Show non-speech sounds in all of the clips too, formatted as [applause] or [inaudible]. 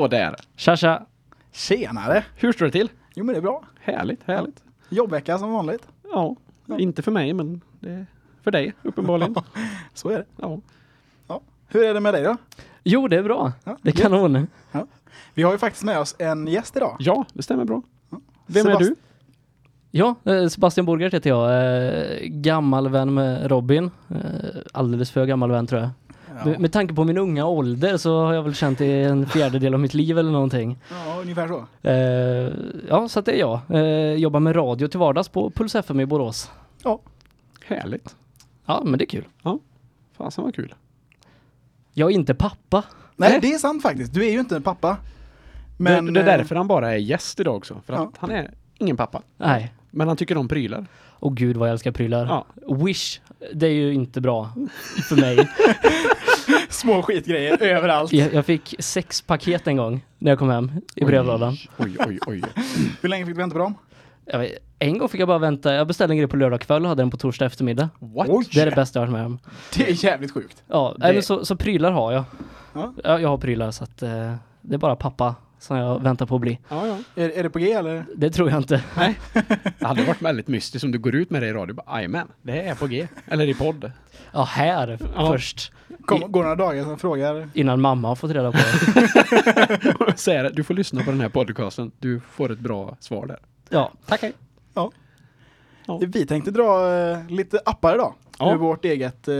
Hallå där! Tja tja! Tjenare! Hur står det till? Jo men det är bra. Härligt, härligt. Jobbvecka som vanligt. Ja, Ja. inte för mig men det är för dig uppenbarligen. [laughs] Så är det. ja. Hur är det med dig då? Jo, det är bra. Ja, Det är kanon. Vi har ju faktiskt med oss en gäst idag. ja, det stämmer bra. Vem är Sebast- du? Ja, eh, Sebastian Borgert heter jag. Eh, Gammal vän med Robin. Eh, Alldeles för gammal vän tror jag. Ja, Med, tanke på min unga ålder så har jag väl känt det i en fjärdedel av mitt liv eller någonting. ja ungefär så. Eh, Ja, så att det är jag. Eh, Jobbar med radio till vardags på Puls FM i Borås. Härligt. Ja, men det är kul. Fasen vad kul. Jag är inte pappa. Nej, Nej. det är sant faktiskt. Du är ju inte en pappa. Men, det, det är eh, därför han bara är gäst idag också. För att Ja. han är ingen pappa. Nej. Men han tycker om prylar. Och gud vad jag älskar prylar. Ja. Wish, det är ju inte bra för mig. [laughs] Små skitgrejer överallt. Jag, jag fick sex paket en gång när jag kom hem i brevlådan. Oj, oj, oj. Hur länge fick du vänta på dem? Jag vet, en gång fick jag bara vänta, jag beställde en grej på lördag kväll och hade den på torsdag eftermiddag. What? Det är det bästa jag har varit med om. Det är jävligt sjukt. Ja, Det- men så, så prylar har jag. Ja. Ja, jag har prylar så att eh, det är bara pappa som jag väntar på att bli. Ja, ja. Är, är det på G eller? Det tror jag inte. [laughs] Det hade varit väldigt mystiskt om du går ut med det i radio Jajamän, det är på G. Eller i podd. Ja, här Ja. först. Kom, går några dagar sen frågar. Innan mamma har fått reda på det. [laughs] Säger du får lyssna på den här podcasten. Du får ett bra svar där. Ja, Tack hej. Vi tänkte dra eh, lite appar idag. Ja. Ur vårt eget, eh,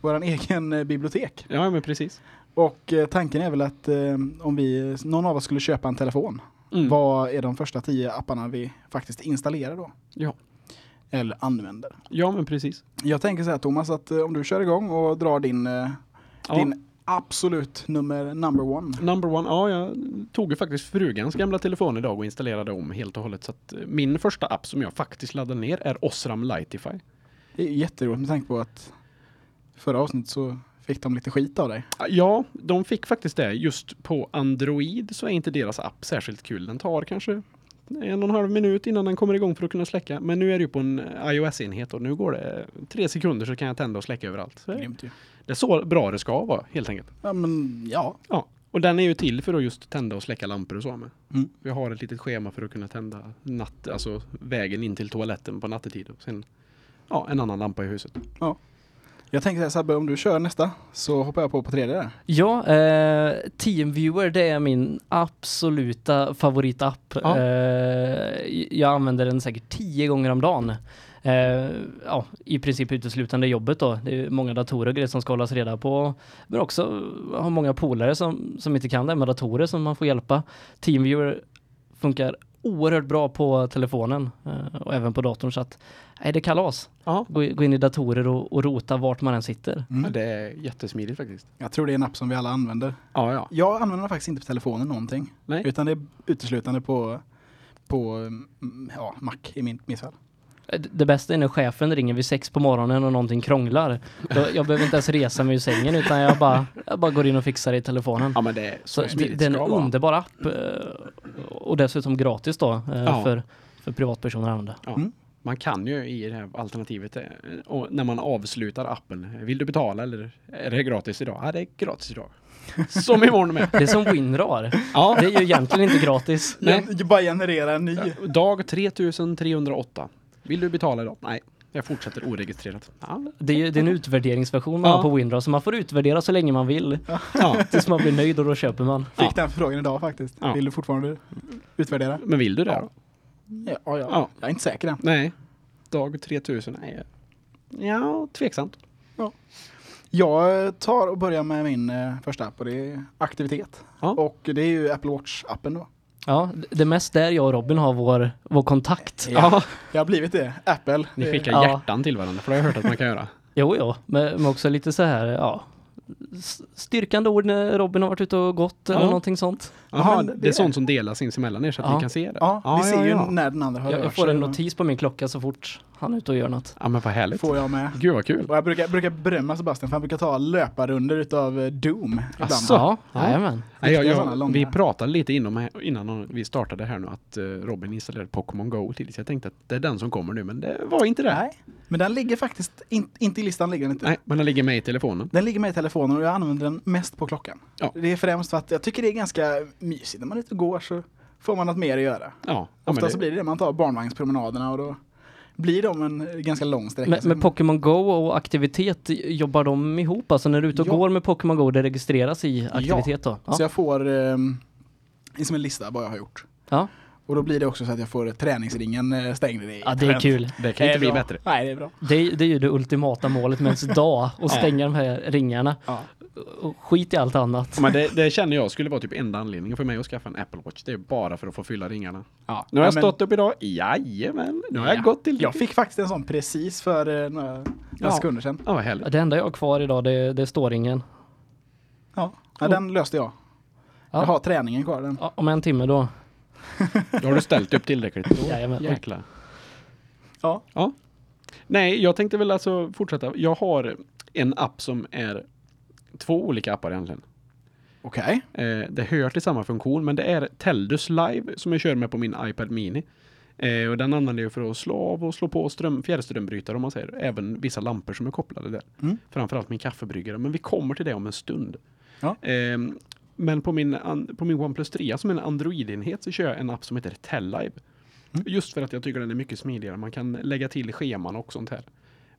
våran egen eh, bibliotek. Ja, men precis. Och eh, tanken är väl att eh, om vi, någon av oss skulle köpa en telefon. Mm. Vad är de första tio apparna vi faktiskt installerar då? Ja. Eller använder. Ja, men precis. Jag tänker så här Thomas att eh, om du kör igång och drar din, eh, Ja. din absolut nummer number one. Number one, ja jag tog ju faktiskt frugans gamla telefon idag och installerade om helt och hållet. Så att min första app som jag faktiskt laddade ner är Osram Lightify. Det är jätteroligt med tanke på att förra avsnittet så fick de lite skit av dig. Ja, de fick faktiskt det. Just på Android så är inte deras app särskilt kul. Den tar kanske en och en halv minut innan den kommer igång för att kunna släcka. Men nu är det ju på en iOS-enhet och nu går det tre sekunder så kan jag tända och släcka överallt. Grymt ju. det är så bra det ska vara helt enkelt. Ja men ja. Ja, och den är ju till för att just tända och släcka lampor och så med. Mm. Vi har ett litet schema för att kunna tända natt, alltså vägen in till toaletten på nattetid och sen ja, en annan lampa i huset. Jag tänker Sabbe, om du kör nästa så hoppar jag på på tredje där. Ja, eh, Teamviewer det är min absoluta favoritapp. Ja. Eh, jag använder den säkert tio gånger om dagen. Eh, ja, I princip uteslutande jobbet då. Det är många datorer och grejer som ska hållas reda på. Men också har många polare som, som inte kan det med datorer som man får hjälpa. Teamviewer funkar oerhört bra på telefonen eh, och även på datorn så att nej, det är kalas. Ja. Gå, gå in i datorer och, och rota vart man än sitter. Mm. ja, det är jättesmidigt faktiskt. Jag tror det är en app som vi alla använder. Ja, ja. Jag använder den faktiskt inte på telefonen någonting. Nej. Utan det är uteslutande på, på mm, ja, Mac i min, mitt fall. Eh, Det bästa är när chefen ringer vid sex på morgonen och någonting krånglar. Då, jag behöver inte ens resa mig ur sängen utan jag bara, jag bara går in och fixar det i telefonen. Ja, men det är så, Så det, är en underbar app eh, och dessutom gratis då eh, Ja. för, för privatpersoner att använda. Ja. Mm. Man kan ju i det här alternativet, eh, och när man avslutar appen, vill du betala eller är det gratis idag? Ja, det är gratis idag. [laughs] Som imorgon med. Det är som Winrar. Ja, Det är ju egentligen inte gratis. [laughs] Nej. Jag bara generera en ny. dag 3308. Vill du betala idag? Nej, jag fortsätter oregistrerat. Ja, Det är ju det är en utvärderingsversion man Ja. har på Winrar så man får utvärdera så länge man vill. ja. [laughs] Tills man blir nöjd och då köper man. Fick den frågan idag faktiskt. Ja. Vill du fortfarande utvärdera? Men vill du det Ja. då? Ja, ja, ja. Ja. Jag är inte säker än. Nej. Dag 3000? Nej. Ja, tveksamt. Jag tar och börjar med min eh, första app och det är aktivitet. Ja. Och det är ju Apple Watch-appen då. Ja, det är mest där jag och Robin har vår, vår kontakt. Ja. Det har blivit det. Apple. Ni det- skickar Ja. hjärtan till varandra, för det har jag hört att man kan göra. [laughs] Jo, jo, men, men också lite så här, ja, styrkande ord när Robin har varit ute och gått eller Ja. någonting sånt. Jaha, men det, det är sånt som delas sinsemellan er så att Ja. ni kan se det? Ja, vi ser ja, ju ja. när den andra har Jag, jag får en notis på min klocka så fort han är ute och gör något. Ja men vad härligt. Får jag med. Gud vad kul. Och jag brukar, brukar berömma Sebastian för han brukar ta löparrunder utav eh, Doom. Asså? Ja, Ja. jajamän. Nej, jag, vi pratade lite inom, innan vi startade här nu att eh, Robin installerade Pokémon Go till så jag tänkte att det är den som kommer nu men det var inte det. Nej, men den ligger faktiskt, in, inte i listan ligger den inte. Nej, men den ligger med i telefonen. Den ligger med i telefonen och jag använder den mest på klockan. Ja. Det är främst för att jag tycker det är ganska mysigt när man är ute och går så får man något mer att göra. Ja, ja Ofta men det, så blir det det, man tar barnvagnspromenaderna och då blir de en ganska lång sträcka. Med, Så- med Pokémon Go och aktivitet, jobbar de ihop? Alltså när du är ute och Ja. går med Pokémon Go, det registreras i aktivitet då? Så jag får um, som en lista vad jag har gjort. Ja. Och då blir det också så att jag får träningsringen eh, stängd. i ja, det är kul. det kan ju inte bli bra. bättre. Nej, det är bra. Det, det är ju det ultimata målet med ens dag, att stänga de här ringarna. Ja. Skit i allt annat. Men det, det [laughs] känner jag skulle vara typ enda anledningen för mig att skaffa en Apple Watch. Det är bara för att få fylla ringarna. Ja. Nu har jag Ja, men- stått upp idag. Jajamän, nu har jag Ja. gått till Jag fick faktiskt en sån precis för eh, några, några Ja. sekunder sedan. Ja, vad. Det enda jag har kvar idag, det, det är ståringen. Ja, ja den löste jag. Ja. Jag har träningen kvar. Den. Ja, om en timme då. Då har du ställt upp tillräckligt. Då [laughs] Jajamän. jäklar. Ja. Ja. Nej, jag tänkte väl alltså fortsätta. Jag har en app som är två olika appar egentligen. Okej. Eh, det hör till samma funktion, men det är Teldus Live som jag kör med på min iPad Mini. Eh, och den använder jag för att slå av och slå på ström, fjärrströmbrytare om man säger. Även vissa lampor som är kopplade där. Mm. Framförallt min kaffebryggare, men vi kommer till det om en stund. Ja. Eh, men på min, an, på min OnePlus 3 som är en Android-enhet så kör jag en app som heter Tellive. Mm. Just för att jag tycker den är mycket smidigare. Man kan lägga till scheman och sånt här.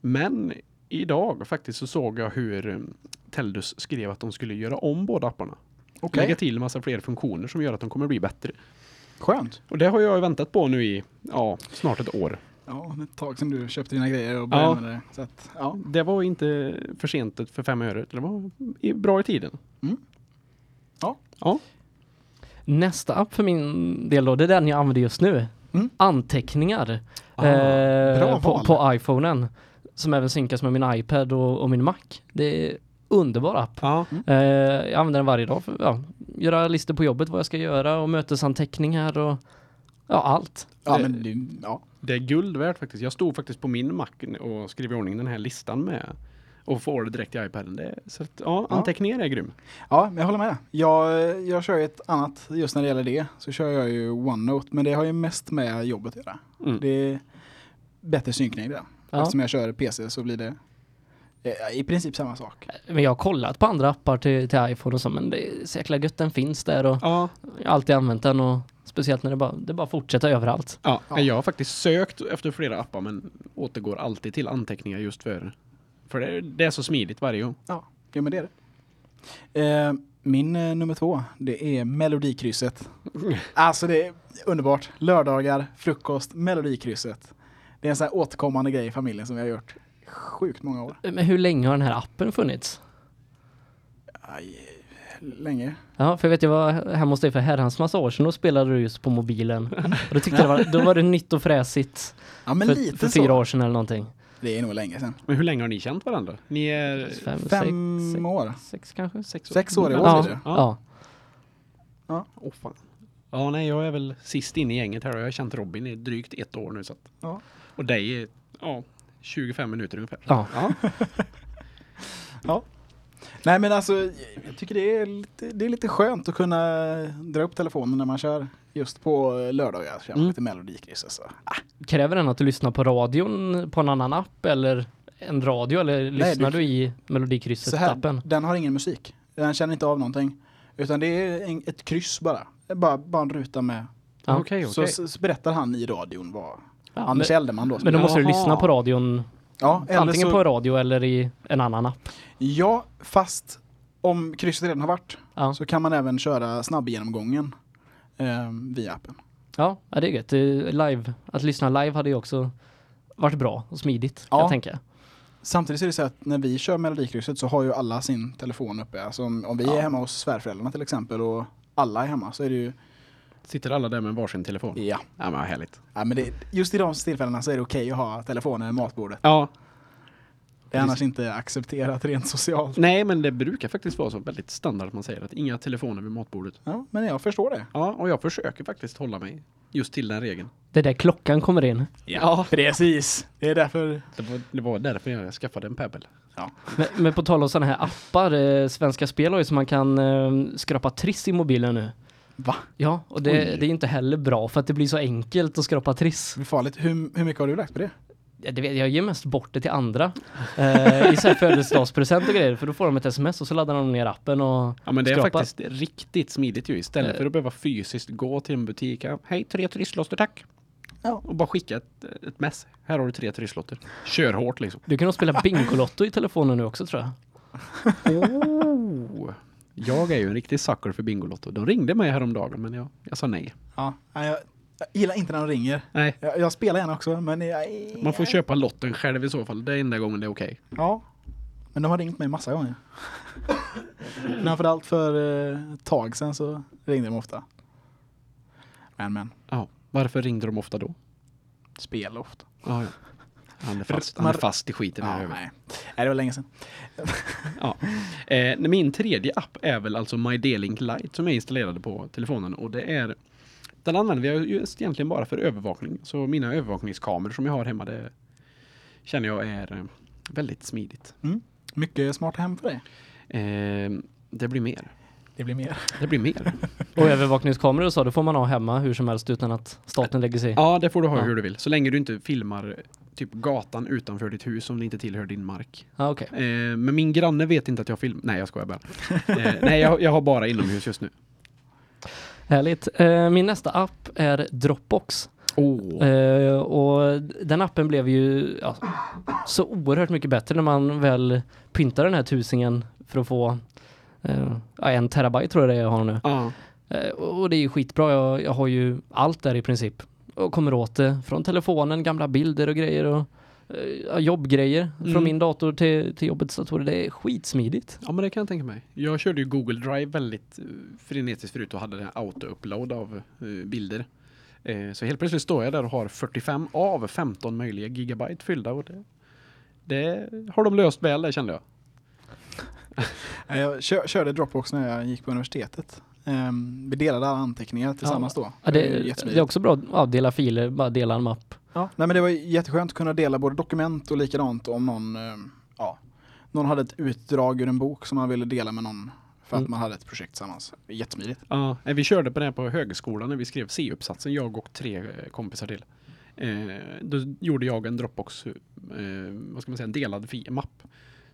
Men idag faktiskt så såg jag hur um, Teldus skrev att de skulle göra om båda apparna. Okej. Lägga till massa fler funktioner som gör att de kommer bli bättre. Skönt. Och det har jag väntat på nu i ja, snart ett år. Ja, det är ett tag sedan du köpte dina grejer och började Ja. använda det. Så att, ja. Det var inte för sent för fem öre. Det var i, bra i tiden. Mm. Ja. Ja. Nästa app för min del då, det är den jag använder just nu. Mm. Anteckningar. Ah, eh, bra på, på iPhonen. Som även synkas med min iPad och, och min Mac. Det är underbar app. Ja. Eh, jag använder den varje dag för att ja, göra listor på jobbet, vad jag ska göra och mötesanteckningar och ja, allt. Ja, Det- men det, ja. Det är guld värt faktiskt. Jag stod faktiskt på min Mac och skrev i ordning den här listan med och får det direkt i iPaden. Det, så att, ja, Ja. anteckningar är grym. ja, men jag håller med. Jag, jag kör ju ett annat, just när det gäller det, så kör jag ju OneNote, men det har ju mest med jobbet att göra. Mm. Det är bättre synkning där. Ja. Eftersom jag kör PC så blir det eh, i princip samma sak. Men jag har kollat på andra appar till, till iPhone och så, men det är så jäkla gött den finns där och Ja, jag har alltid använt den och speciellt när det bara, det bara fortsätter överallt. ja. Ja. Jag har faktiskt sökt efter flera appar men återgår alltid till anteckningar just för för det, det är så smidigt varje gång. Ja, ja men det är det. Eh, min eh, nummer två, det är Melodikrysset. [laughs] Alltså det är underbart. Lördagar, frukost, Melodikrysset. Det är en sån här återkommande grej i familjen som vi har gjort sjukt många år. Men hur länge har den här appen funnits? Aj, länge. Ja, för jag vet jag var hemma hos dig för herrans massa år sedan och spelade du just på mobilen. Och då tyckte jag det var, då var det nytt och fräsigt Ja men för, lite för så. fyra år sedan eller någonting. Det är nog länge sedan. Men hur länge har ni känt varandra? Ni är Fem, Fem sex, år. sex kanske? sex år, Sex år i år Ja, blir det. ja. Åh fan. Ja, nej, jag är väl sist in i gänget här och jag har känt Robin i drygt ett år nu så att, Ja. Och dig i, ja, 25 minuter ungefär. Ja. [laughs] ja. Nej men alltså, jag tycker det är lite, det är lite skönt att kunna dra upp telefonen när man kör just på lördagar. Köra Mm. lite Melodikrysset. Så. Kräver den att du lyssnar på radion på en annan app eller en radio eller lyssnar du- du, i Melodikrysset-appen? den har ingen musik. Den känner inte av någonting. Utan det är en, ett kryss bara. Är Bara, bara en ruta med. Ja. Okej, Så, okej. så, så berättar han i radion vad Ja, Anders men, Eldeman då. men då måste du Jaha. lyssna på radion ja, antingen så, på radio eller i en annan app. ja, fast om krysset redan har varit Ja, så kan man även köra snabbgenomgången eh, via appen. ja det är gött. Är Live. Att lyssna live hade ju också varit bra och smidigt kan Ja. jag tänka. Samtidigt är det så att när vi kör Melodikrysset så har ju alla sin telefon uppe. Alltså om, om vi Ja. är hemma hos svärföräldrarna till exempel och alla är hemma så är det ju, Sitter alla där med varsin telefon? ja. Ja, men vad härligt. ja men det, just i de tillfällena så är det okej att ha telefonen vid matbordet. Ja. Det är annars inte accepterat rent socialt. Nej, men det brukar faktiskt vara så väldigt standard att man säger att inga telefoner vid matbordet. Ja, men jag förstår det. Ja, och jag försöker faktiskt hålla mig just till den regeln. Det är där klockan kommer in. Ja, Precis. Det är därför. det var, det var därför jag skaffade en Pebble. Men, men på tal om sådana här appar, eh, Svenska Spel har ju så man kan eh, skrapa triss i mobilen nu. Va? Ja, och det, det är inte heller bra för att det blir så enkelt att skrapa triss. Det blir farligt. Hur, hur mycket har du lagt på det? Det vet, jag ger mest bort det till andra. Eh, I så här födelsedagspresent och grejer. För då får de ett sms och så laddar de ner appen och Ja, men det är skrapar. faktiskt riktigt smidigt ju. Istället Eh. för att behöva fysiskt gå till en butik. Ja, Hej, tre trisslotter tack. Ja. Och bara skicka ett, ett mess. Här har du tre trisslotter. Kör hårt liksom. Du kan nog spela Bingolotto i telefonen nu också tror jag. [laughs] Oh. Jag är ju en riktig sucker för Bingolotto. De ringde mig häromdagen men jag, jag sa nej. Ja. Jag, jag gillar inte när de ringer. Nej, Jag, jag spelar gärna också, men jag, man får köpa lotten själv i så fall. Det är enda gången det är okej. Ja. Men de har ringt mig massa gånger. [laughs] Framförallt för eh, ett tag sedan så ringde de ofta. Men men, Ja. Varför ringde de ofta då? spel ofta. Ja, ja. Han är fast, han är fast i skiten här Ja, över. nej. nej, det var länge sedan. [laughs] Ja. Eh, min tredje app är väl alltså My D-Link Lite som jag installerade på telefonen och det är den använder jag just egentligen bara för övervakning. Så mina övervakningskameror som jag har hemma det känner jag är eh, väldigt smidigt. Mycket smarta hem för dig. Eh, det blir mer. Det blir mer. Det blir mer. [laughs] Och övervakningskameror och så, det får man ha hemma hur som helst utan att staten lägger sig. Ja, det får du ha Ja. hur du vill. Så länge du inte filmar typ gatan utanför ditt hus som det inte tillhör din mark. Ja, okej. Eh, men min granne vet inte att jag filmar. Nej, jag skojar bara. Eh, nej, jag, jag har bara inomhus just nu. Härligt. Eh, min nästa app är Dropbox. Oh. Eh, och den appen blev ju ja, så oerhört mycket bättre när man väl pyntar den här tusingen för att få en terabyte tror jag det är jag har nu. Ja. Eh, och det är ju skitbra. Jag, jag har ju allt där i princip. Och kommer åt det från telefonen, gamla bilder och grejer och eh, jobbgrejer Mm. från min dator till, till jobbets datorer. Det är skitsmidigt. Ja men det kan jag tänka mig. Jag körde ju Google Drive väldigt frenetiskt förut och hade den auto-upload av eh, bilder. Eh, så helt plötsligt står jag där och har 45 av 15 möjliga gigabyte fyllda och det, det har de löst väl det kände jag. Eh, Jag kö- körde Dropbox när jag gick på universitetet. Ehm, vi delade alla anteckningar tillsammans då. Ja, Det är det, är också bra att dela filer, bara dela en mapp. Ja, nej men det var jätteskönt att kunna dela både dokument och likadant om någon, eh, ja, någon hade ett utdrag ur en bok som man ville dela med någon för att Mm. man hade ett projekt tillsammans. Jättesmidigt. Ja, vi körde på det här på högskolan när vi skrev C-uppsatsen, jag och tre eh, kompisar till. Eh, då gjorde jag en Dropbox, eh, vad ska man säga, en delad mapp.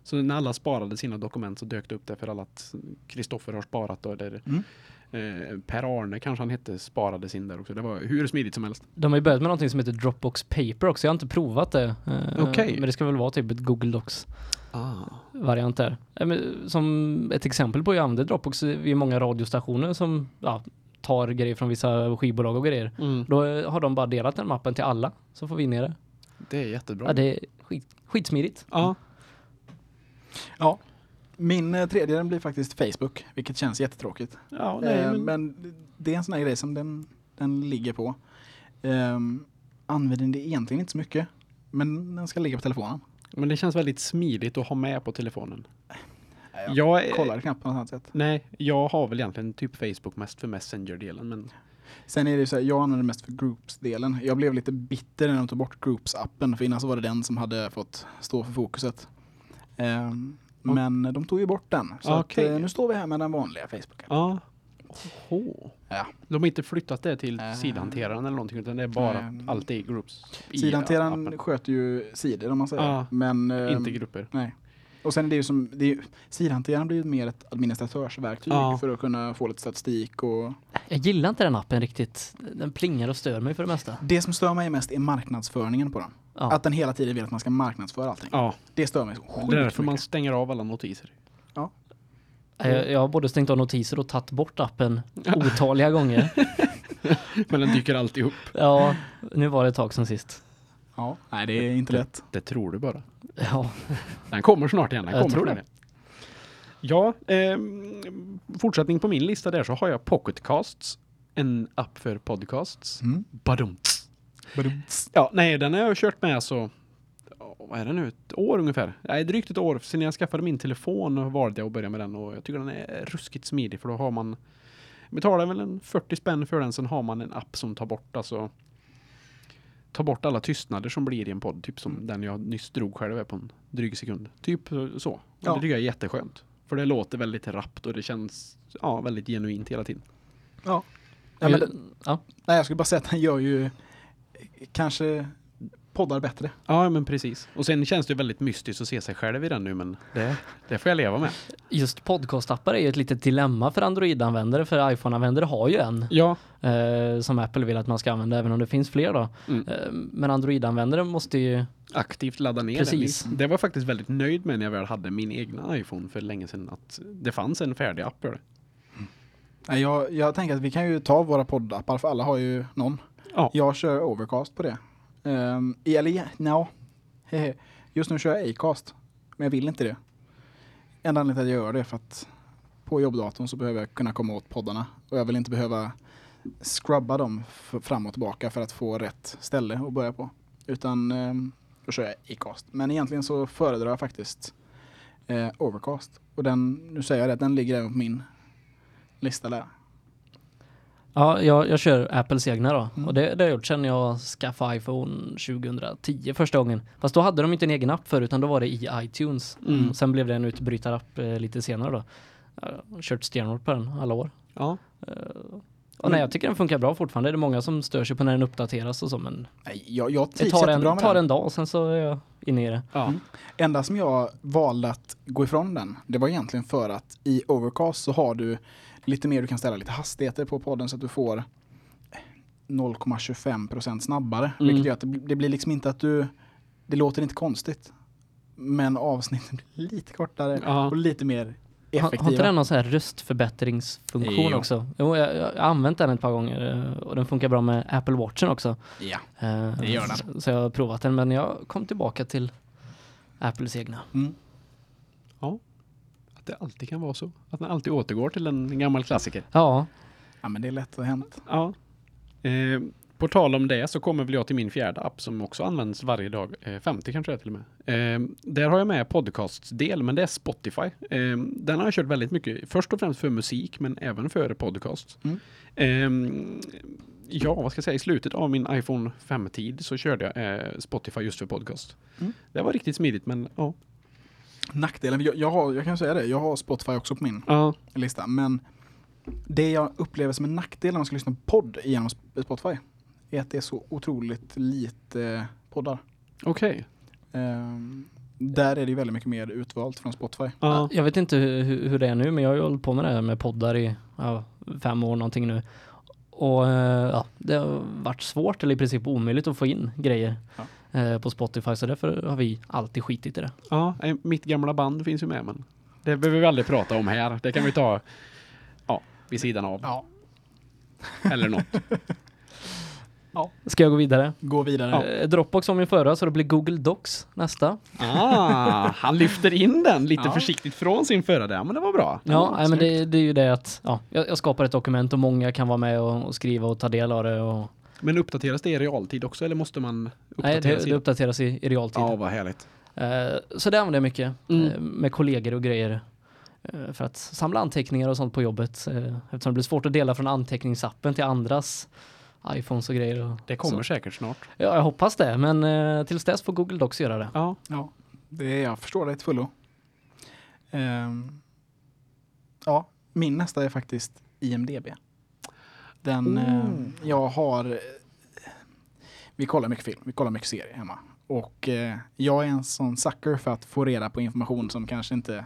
Så när alla sparade sina dokument så dök det upp där för alla att Kristoffer har sparat då, eller Mm. eh, Per-Arne kanske han hette, sparade sin där också. Det var hur smidigt som helst. De har ju börjat med någonting som heter Dropbox Paper också. Jag har inte provat det. Eh, Okej. Men det ska väl vara typ ett Google Docs Ah. variant där. Eh, men Som ett exempel på hur jag använder Dropbox, eh, vi är många radiostationer som ja, tar grejer från vissa skivbolag och grejer. Mm. Då eh, har de bara delat den mappen till alla, så får vi ner det. Det är jättebra. Ja, det är skit, skitsmidigt. Ja. Ja. Min eh, tredje den blir faktiskt Facebook, vilket känns jättetråkigt. Ja, nej, Eh, men, men det är en sån här grej som den, den ligger på. Um, använder det egentligen inte så mycket, men den ska ligga på telefonen. men det känns väldigt smidigt att ha med på telefonen. Jag Jag är- kollar knappt på något annat sätt. Nej, jag har väl egentligen typ Facebook mest för Messenger-delen, men Sen är det ju så här, jag använder mest för Groups-delen. Jag blev lite bitter när de tog bort Groups-appen, för innan så var det den som hade fått stå för fokuset. Ehm, men de tog ju bort den. Så Okej. att, eh, nu står vi här med den vanliga Facebook. Ja. Oho. Ja. De har inte flyttat det till Äh. sidhanteraren eller någonting utan det är bara Nej. allt i groups. Sidhanteraren sköter ju sidor om man säger. Ja. Men, ehm, Inte grupper. Nej. Och sen är det ju som, det är ju, sidhanteraren blir ju mer ett administratörsverktyg Ja. för att kunna få lite statistik och Jag gillar inte den appen riktigt. Den plingar och stör mig för det mesta. det som stör mig mest är marknadsföringen på den. Ja. Att den hela tiden vill att man ska marknadsföra allting. Ja, Det stör mig så det är sjukt därför man stänger av alla notiser. Jag, jag har både stängt av notiser och tagit bort appen otaliga gånger. [laughs] Men den dyker alltid upp. Ja, nu var det ett tag sedan sist. Ja, nej det är inte lätt. Det tror du bara. Ja, Den kommer snart igen. Den Jag kommer tror snart det. Ja, ehm, fortsättning på min lista där så har jag Pocketcasts. En app för podcasts. Mm. Badum. Ja, nej, den har jag kört med så ja, vad är det nu, ett år ungefär. Nej, drygt ett år sedan jag skaffade min telefon och valde jag att börja med den och jag tycker den är ruskigt smidig för då har man betalar väl en 40 spänn för den, sen har man en app som tar bort alltså tar bort alla tystnader som blir i en podd, typ som Mm. den jag nyss drog själv på en dryg sekund. Typ så. Och Ja. Det tycker jag är jätteskönt. För det låter väldigt rappt och det känns ja, väldigt genuint hela tiden. Ja. Ja, men, ja. nej, jag skulle bara säga att den gör ju kanske poddar bättre. Ja, men precis. Och sen känns det väldigt mystiskt att se sig själv i den nu, men det, det får jag leva med. Just podcastappar är ju ett litet dilemma för Android-användare, för iPhone-användare har ju en Ja, eh, som Apple vill att man ska använda, även om det finns fler då. Mm. Eh, men Android-användare måste ju, aktivt ladda ner Precis. den. Det var jag faktiskt väldigt nöjd med när jag väl hade min egna iPhone för länge sedan, att det fanns en färdig app för det. Nej, jag, jag tänker att vi kan ju ta våra poddappar, för alla har ju någon. Ja. Jag kör Overcast på det. Ehm, um, eller ja, no. Just nu kör jag Acast, men jag vill inte det. Enda anledningen till att jag gör det är för att på jobbdatorn så behöver jag kunna komma åt poddarna och jag vill inte behöva scrubba dem fram och tillbaka för att få rätt ställe att börja på. Utan um, då kör jag Acast. Men egentligen så föredrar jag faktiskt eh, Overcast. Och den, nu säger jag det, den ligger även på min lista där ja, jag, jag kör Apples egna då. Mm. Och det, det har jag gjort sedan jag skaffade iPhone 2010 första gången. Fast då hade de inte en egen app för utan då var det i iTunes. Mm. Sen blev det en utbrytarapp eh, lite senare då. Jag har kört stenhårt på den alla år. Ja, Eh, och nej, jag tycker den funkar bra fortfarande. Det är många som stör sig på när den uppdateras och så, men jag, jag det tar en, tar en dag och sen så är jag inne i det. ja. Mm. Enda som jag valde att gå ifrån den, det var egentligen för att i Overcast så har du lite mer, du kan ställa lite hastigheter på podden så att du får 0,25% snabbare. Mm. Vilket gör att det, blir- det blir liksom inte att du, det låter inte konstigt. Men avsnitten blir lite kortare Ja. och lite mer Har, har inte effektiva. den någon sån här röstförbättringsfunktion Jo. också? Jo, jag, jag har använt den ett par gånger eh, och den funkar bra med Apple Watchen också. Ja. Eh, Det gör den. Så, så jag har provat den, men jag kom tillbaka till Apples egna. Mm. Att det alltid kan vara så. Att den alltid återgår till en gammal klassiker. Ja, ja, men det är lätt att hänt. Ja. Eh, på tal om det så kommer väl jag till min fjärde app som också används varje dag. Eh, 50 kanske det är till och med. Eh, där har jag med podcasts-del, men det är Spotify. Eh, den har jag kört väldigt mycket. Först och främst för musik, men även för podcast. Mm. Eh, ja, vad ska jag säga? I slutet av min iPhone 5-tid så körde jag eh, Spotify just för podcast. Mm. Det var riktigt smidigt, men ja. Nackdelen, jag, jag, har, jag kan säga det, jag har Spotify också på min ja. lista. Men det jag upplever som en nackdel när man ska lyssna på podd genom Sp- Spotify är att det är så otroligt lite poddar. Okej. Ehm, där är det ju väldigt mycket mer utvalt från Spotify. Ja. jag vet inte hur, hur hur det är nu, men jag har ju hållit på med det här med poddar i ja, fem år någonting nu. Och eh, ja, det har varit svårt eller i princip omöjligt att få in grejer Ja. Eh, på Spotify, så därför har vi alltid skitit i det. Ja, eh, mitt gamla band finns ju med, men det behöver vi aldrig prata om här. Det kan vi ta ja, vid sidan av. Ja. [laughs] Eller något. Ska jag gå vidare? Gå vidare. Ja. Eh, Dropbox var min förra, så det blir Google Docs nästa. Ah, han lyfter in den lite Ja. försiktigt från sin förra där, men det var bra. Ja, nej, men det, det är ju det att ja, jag, jag skapar ett dokument och många kan vara med och, och skriva och ta del av det. Och, Men uppdateras det i realtid också, eller måste man nej, uppdatera det, det uppdateras i, i realtid. Ja, vad härligt. Eh, så det använder jag mycket Mm. eh, med kollegor och grejer. eh, för att samla anteckningar och sånt på jobbet. eftersom det blir svårt att dela från anteckningsappen till andras iPhones och grejer. Och, Det kommer så. säkert snart. Ja, jag hoppas det. Men tills dess får Google Docs göra det. Ja, Ja, det är, jag förstår det till fullo. Ehm, ja, min nästa är faktiskt IMDB. Den, Oh. ehm, jag har, vi kollar mycket film, vi kollar mycket serier hemma. Och eh, jag är en sån sucker för att få reda på information som kanske inte,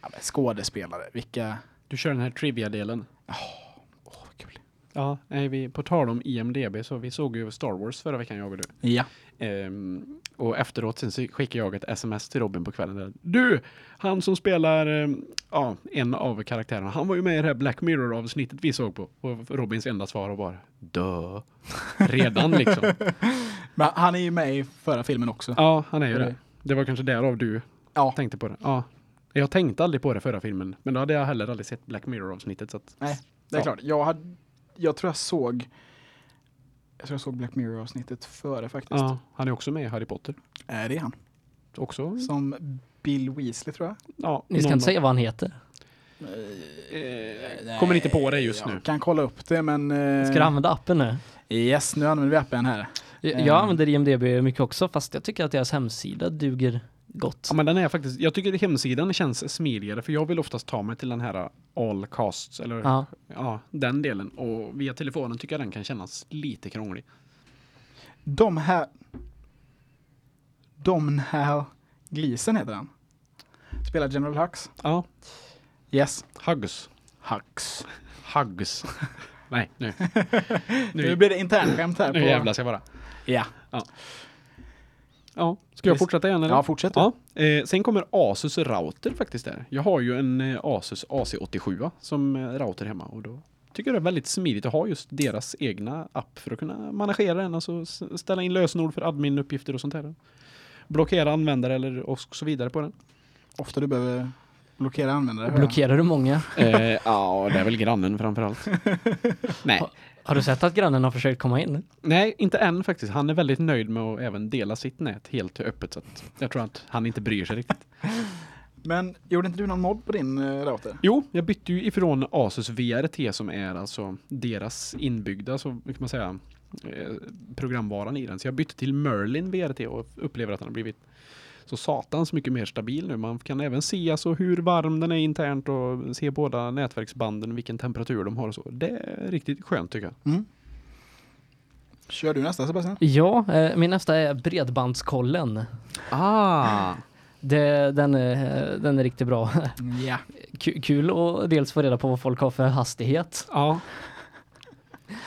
ja, men skådespelare, vilka, du kör den här trivia-delen. åh vad kul. Ja, nej, vi, på tal om IMDB så vi såg ju Star Wars förra veckan jag och du. Ja, Ehm, och efteråt sen så skickade jag ett sms till Robin på kvällen. Där, du, han som spelar ehm, ja, en av karaktärerna, han var ju med i det här Black Mirror-avsnittet vi såg på. Och Robins enda svar var bara, [laughs] dö. Redan liksom. men han är ju med i förra filmen också. Ja, han är ju det. Det var kanske därav du Ja, tänkte på det. Ja. Jag tänkte aldrig på det förra filmen, men då hade jag heller aldrig sett Black Mirror-avsnittet. Nej, det är Ja. klart. Jag, hade, jag tror jag såg jag tror jag såg Black Mirror-avsnittet före faktiskt. ja, han är också med i Harry Potter. Eh, det är han. också. Som Bill Weasley tror jag. Ja, Ni ska inte säga vad han heter. Eh, kommer inte på det just jag nu. kan kolla upp det men... eh, Ska du använda appen nu? Yes, nu använder vi appen här. Jag, Eh. jag använder IMDB mycket också fast jag tycker att deras hemsida duger gott. Ja, men den är faktiskt, jag tycker att hemsidan känns smidigare för jag vill oftast ta mig till den här all casts eller ja. Ja. den delen och via telefonen tycker jag den kan kännas lite krånglig. De här... De här Gleason heter han. Spelar General Hux. Ja, Yes. Hugs. Hux. Hugs. Nej, nu. [laughs] Nu Nu, blir det internskämt här. nu på... ska jag vara. Ja. Ja, ska jag fortsätta igen eller? ja, fortsätt. Ja, eh, sen kommer Asus router faktiskt där. Jag har ju en eh, Asus AC87 som eh, router hemma och då tycker jag det är väldigt smidigt att ha just deras egna app för att kunna managera den, alltså ställa in lösenord för adminuppgifter och sånt där. Blockera användare eller och så vidare på den. Ofta du behöver blockera användare. Blockerar du många? Eh, ja, det är väl grannen framförallt. [laughs] Nej. Har du sett att grannen har försökt komma in? Nej, inte än faktiskt. Han är väldigt nöjd med att även dela sitt nät helt öppet så att jag tror att han inte bryr sig riktigt. [laughs] Men gjorde inte du någon mod på din uh, router? Jo, jag bytte ju ifrån Asus VRT som är alltså deras inbyggda, så kan man säga, eh, programvaran i den. Så jag bytte till Merlin VRT och upplever att den har blivit så satans mycket mer stabil nu. Man kan även se alltså hur varm den är internt och se båda nätverksbanden, vilken temperatur de har och så. Det är riktigt skönt tycker jag. Mm. Kör du nästa Sebastian? Ja, eh, min nästa är Bredbandskollen. Ah! Det, den, är, den är riktigt bra. Ja. Ku- Kul att dels få reda på vad folk har för hastighet. Ja,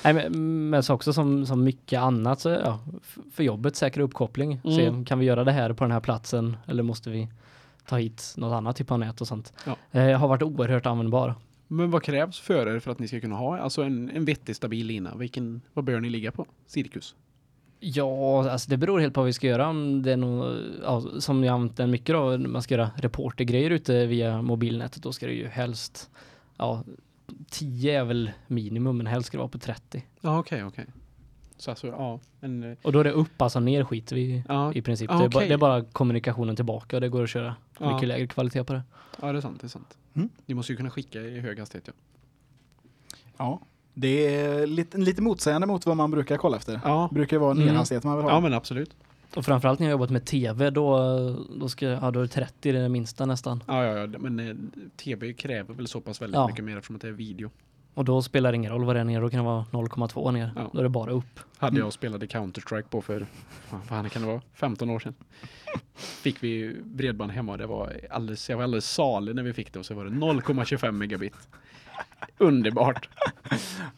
Nej, men, men så också som, som mycket annat så ja, för jobbet säkra uppkoppling. Se, Mm. kan vi göra det här på den här platsen eller måste vi ta hit något annat typ av nät och sånt. Ja. Eh, har varit oerhört användbar. men vad krävs för er för att ni ska kunna ha alltså en, en vettig stabil lina? Vilken, vad bör ni ligga på? Cirkus? Ja, alltså det beror helt på vad vi ska göra. Om det är nog, ja, som jag använt mycket då, man ska göra reportergrejer ute via mobilnätet, då ska det ju helst, ja, 10 är väl minimum, men helst ska det vara på 30. Ja, okej, okej. Så alltså, ja, en... eh, Och då är det upp, alltså ner skiter vi Ja, i princip. Ah, det, är bara, det är bara kommunikationen tillbaka och det går att köra Ja. mycket lägre kvalitet på det. ja, det är sant, det är sant. Mm. Ni måste ju kunna skicka i hög hastighet, ja. ja. Det är lite, lite motsägande mot vad man brukar kolla efter. Ja, Det brukar ju vara Mm. nerhastighet man vill ha. ja men absolut. Och framförallt när jag jobbat med tv, då, då, ska, ja, då är det 30 det minsta nästan. Ja, ja, ja, men eh, tv kräver väl så pass väldigt Ja. mycket mer eftersom att det är video. Och då spelar det ingen roll vad det är ner, då kan det vara 0,2 ner. Ja. Då är det bara upp. Hade Mm. jag och spelade Counter-Strike på för, vad fan kan det vara, 15 år sedan. Fick vi bredband hemma och det var alldeles, jag var alldeles salig när vi fick det och så var det 0,25 megabit. Underbart.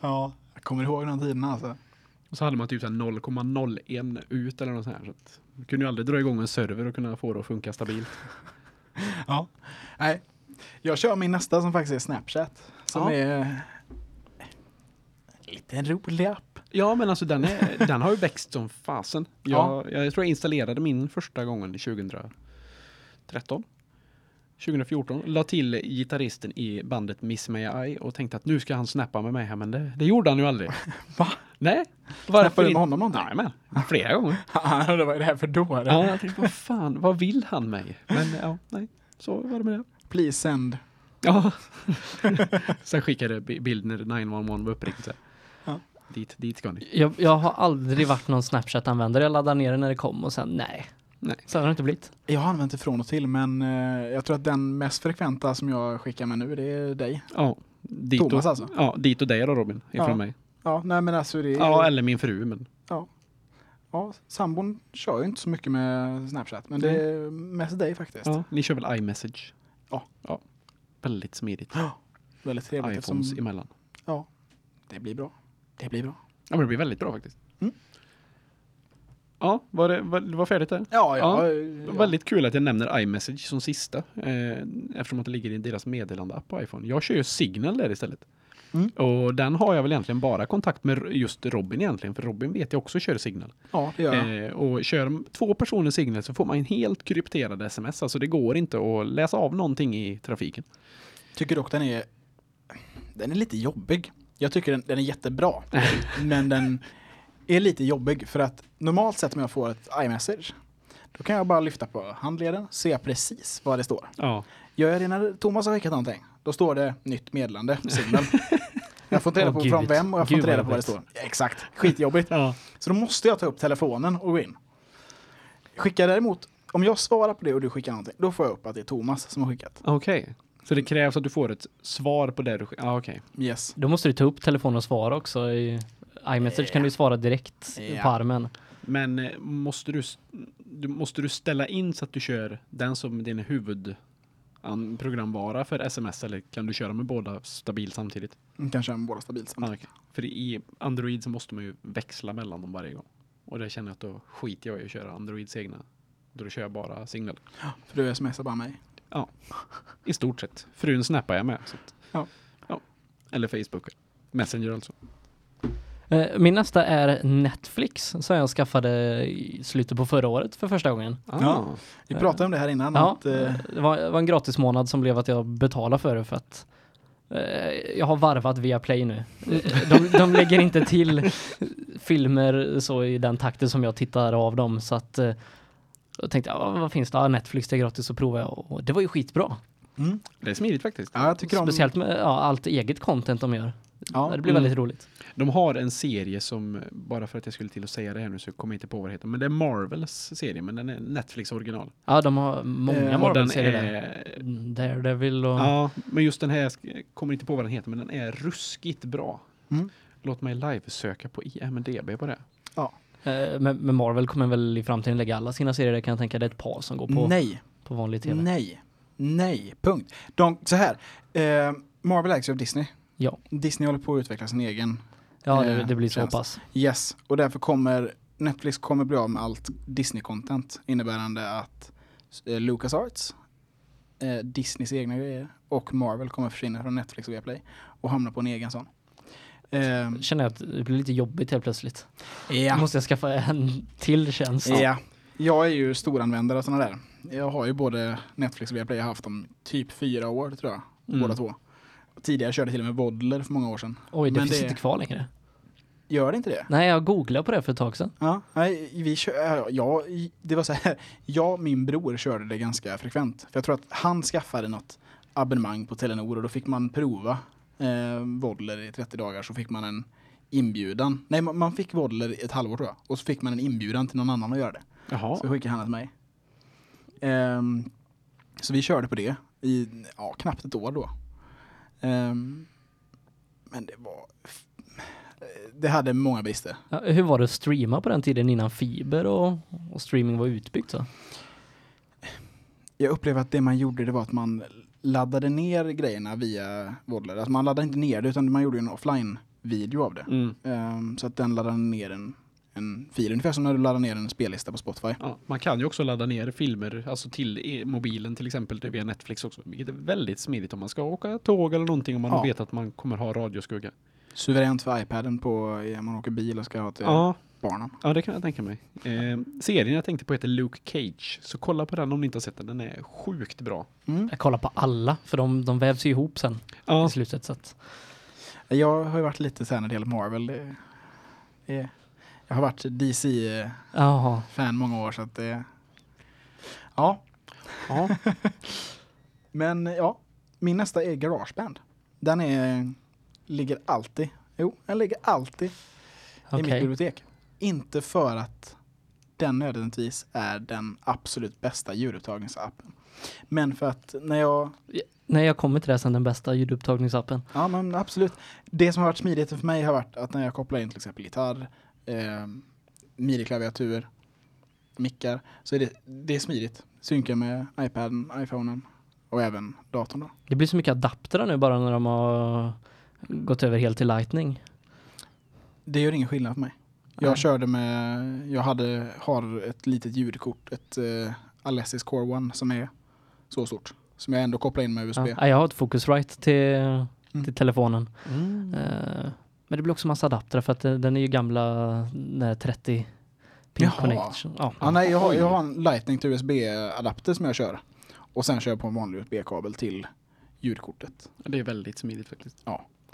Ja, jag kommer ihåg den tiden alltså. Och så hade man typ så här 0,01 ut eller något sånt här. Så att man kunde ju aldrig dra igång en server och kunna få det att funka stabilt. [laughs] Ja. Nej. Jag kör min nästa som faktiskt är Snapchat. Som Ja. är en liten rolig app. Ja, men alltså den, är, [laughs] den har ju växt som fasen. Jag, jag tror jag installerade min första gången 2013. 2014. La till gitarristen i bandet Miss May I och tänkte att nu ska han snappa med mig här, men det, det gjorde han ju aldrig. [laughs] Va? Nej. Snappade du med honom någonting? Nej, men flera gånger. [laughs] det var ju det här för då. Ja, jag tänkte, vad fan, vad vill han mig? Men ja, nej, så var det med det. Please send. Ja. [laughs] Sen skickade bild när 911 var uppringt. Ja. Dit, dit ska ni. Jag, jag har aldrig varit någon Snapchat-användare. Jag laddade ner det när det kom och sen nej. Nej. Så har det inte blivit. Jag har använt det från och till men eh, jag tror att den mest frekventa som jag skickar med nu det är dig. Ja, dit Thomas och, alltså. Ja, dit och dig då Robin, ifrån Ja. mig. Ja, nej men alltså det är... Ja, eller min fru, men ja, sambon kör ju inte så mycket med Snapchat men det är mest dig faktiskt. ja, ni kör väl iMessage? Ja. ja. Väldigt smidigt. Väldigt trevligt iPhones eftersom, emellan. Ja, det blir bra. Det blir bra. Ja, men det blir väldigt bra faktiskt. Mm. Ja, var det, var, det var färdigt där? Ja, Ja, ja. Väldigt kul att jag nämner iMessage som sista. Eh, eftersom att det ligger i deras meddelandeapp på iPhone. Jag kör ju Signal där istället. Mm. Och den har jag väl egentligen bara kontakt med just Robin egentligen. För Robin vet jag också kör Signal. Ja, det gör jag. Eh, och kör två personer Signal så får man en helt krypterad sms. Alltså det går inte att läsa av någonting i trafiken. Tycker dock den är den är lite jobbig. Jag tycker den, den är jättebra. [laughs] men den är lite jobbig för att normalt sett om jag får ett iMessage Då kan jag bara lyfta på handleden, se precis vad det står. Ja. Gör jag det när Thomas har skickat någonting, då står det nytt meddelande, signal. [laughs] Jag får inte reda på gud. från vem och jag får inte reda på vad det står. Exakt, skitjobbigt. ja. Så då måste jag ta upp telefonen och gå in. Skickar däremot, om jag svarar på det och du skickar någonting, då får jag upp att det är Thomas som har skickat. Okej. Så det krävs att du får ett svar på det du skickar? Ja, okej. Yes. Då måste du ta upp telefonen och svara också. I iMessage kan du svara direkt Ja. på armen. Men eh, måste du, måste du ställa in så att du kör den som din huvud an- programvara för sms eller kan du köra med båda stabilt samtidigt? Mm, Kan köra med båda stabilt Ja, samtidigt. okej. För i Android så måste man ju växla mellan dem varje gång. Och det känner jag att då skiter jag i att köra Androids egna. Då kör jag bara signal. För du smsar bara mig. I stort sett. Frun snappar jag med. Så att, Ja. ja. Eller Facebook. Messenger alltså. Eh, Min nästa är Netflix som jag skaffade i slutet på förra året för första gången. Ja. Vi pratade om det här innan. Ja, Att, eh, det var, det var en gratis månad som blev att jag betalade för det för att eh, jag har varvat via Play nu. De, de lägger inte till filmer så i den takten som jag tittar av dem så att jag tänkte, ja, vad finns det? Ja, Netflix det är gratis att prova och det var ju skitbra. mm. Det är smidigt faktiskt. Ja, jag. Speciellt med ja, allt eget content de gör. Ja, det blir mm. väldigt roligt. De har en serie som, bara för att jag skulle till att säga det här nu så kommer jag inte på vad det heter, men det är Marvels serie, men den är Netflix original. Ja, de har många Eh, Marvel-serier där. är, Mm, Daredevil och... ja, men just den här, jag kommer inte på vad den heter, men den är ruskigt bra. Mm. Låt mig live-söka på IMDB på det. Eh, Men, men Marvel kommer väl i framtiden lägga alla sina serier kan jag tänka. Det är ett par som går på, Nej, på vanlig tv. nej, nej, punkt. De, så här, eh, Marvel ägs ju av Disney. Ja. Disney håller på att utveckla sin egen. Ja, det, Eh, det blir så tjänst. pass. Yes, och därför kommer Netflix kommer bli av med allt Disney-content. Innebärande att eh, LucasArts, eh, Disneys egna grejer och Marvel kommer försvinna från Netflix och Viaplay och hamna på en egen sån. Eh, Känner jag att det blir lite jobbigt helt plötsligt. ja. Måste jag skaffa en till tjänst? Ja, jag är ju storanvändare av sådana där. Jag har ju både Netflix och Viaplay, jag har haft dem typ fyra år tror jag, Mm. båda två. Tidigare körde jag till och med Voddler för många år sedan. Oj, det Men finns det- inte kvar längre. Gör det inte det? Nej, jag googlade på det för ett tag sedan. Ja, nej, vi kör, ja, det var så här, [laughs] jag och min bror körde det ganska frekvent. För jag tror att han skaffade något abonnemang på Telenor och då fick man prova eh, Voddler i 30 dagar så fick man en inbjudan. Nej, man, man fick Voddler i ett halvår tror jag. Och så fick man en inbjudan till någon annan att göra det. Jaha. Så skickade han det till mig. Ehm, så vi körde på det i ja, knappt ett år då. Ehm, men det var... Det hade många brister. Ja, hur var det att streama på den tiden innan fiber och, och streaming var utbyggt? Så? Jag upplever att det man gjorde det var att man laddade ner grejerna via Voddler. Alltså man laddade inte ner det utan man gjorde en offline-video av det. Mm. Ehm, så att den laddade ner en, en fil, ungefär som när du laddar ner en spellista på Spotify. Ja, man kan ju också ladda ner filmer, alltså till e- mobilen till exempel, det via Netflix också, vilket är väldigt smidigt om man ska åka tåg eller någonting om man Ja. vet att man kommer ha radioskugga. Suveränt för iPaden på, om man åker bil och ska ha till Ja, barnen. ja, det kan jag tänka mig. Eh, serien jag tänkte på heter Luke Cage, så kolla på den om ni inte har sett den, den är sjukt bra. Mm. Jag kollar på alla, för de, de vävs ju ihop sen Ja, i slutet. Så att, Jag har ju varit lite här när det gäller Marvel. Det är, har varit DC-fan jaha. många år så att det... Ja, ja. [laughs] men ja. Min nästa är Garageband. Den är, ligger alltid, jo, den ligger alltid i mitt bibliotek. Inte för att den nödvändigtvis är den absolut bästa ljudupptagningsappen. Men för att när jag Nej, jag kommer till det sen, den bästa ljudupptagningsappen. Ja men absolut. Det som har varit smidigt för mig har varit att när jag kopplar in till exempel gitarr, eh, midi-klaviatur, mickar, så är det, det är smidigt. Synkar med iPaden, iPhonen och även datorn då. Det blir så mycket adaptrar nu bara när de har gått över helt till lightning. Det gör ingen skillnad för mig. Jag Nej. körde med, jag hade, har ett litet ljudkort, ett eh, Alessis Core One som är så stort. Som jag ändå kopplar in med USB. Ja, jag har ett Focusrite till, Mm. till telefonen. Mm. Eh, men det blir också massa adaptrar för att den är ju gamla den där 30 pin Jaha. connection. Ja. Ja, nej, jag, har, jag har en Lightning till USB-adapter som jag kör. Och sen kör jag på en vanlig USB-kabel till ljudkortet. Det är väldigt smidigt faktiskt.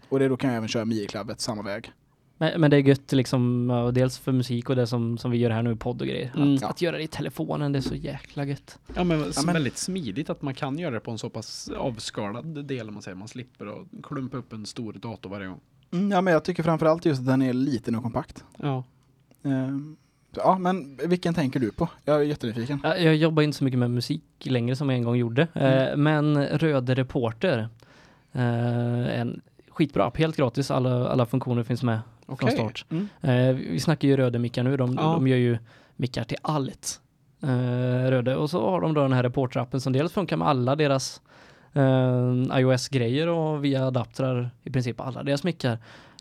Och det, då kan jag även köra midi-klavet samma väg. Men, men det är gött liksom, ja, dels för musik och det som, som vi gör här nu, podd och grejer. Mm. Att, att göra det i telefonen, det är så jäkla gött. Ja men, Ja, men- väldigt smidigt att man kan göra det på en så pass avskalad del om man säger. Man slipper att klumpa upp en stor dator varje gång. Mm, ja, men jag tycker framförallt just att den är liten och kompakt. Ja. Ehm, ja, men vilken tänker du på? Jag är jättenyfiken. Ja, Jag jobbar inte så mycket med musik längre som jag en gång gjorde. Eh, men Röde Reporter, eh, en skitbra app, helt gratis. Alla, alla funktioner finns med från Okej. start. Mm. Eh, vi snackar ju Röde mickar nu, de, Ja. de gör ju mickar till allt. Eh, Röde. Och så har de då den här reporterappen som dels funkar med alla deras eh, iOS-grejer och via adaptrar i princip alla deras mickar.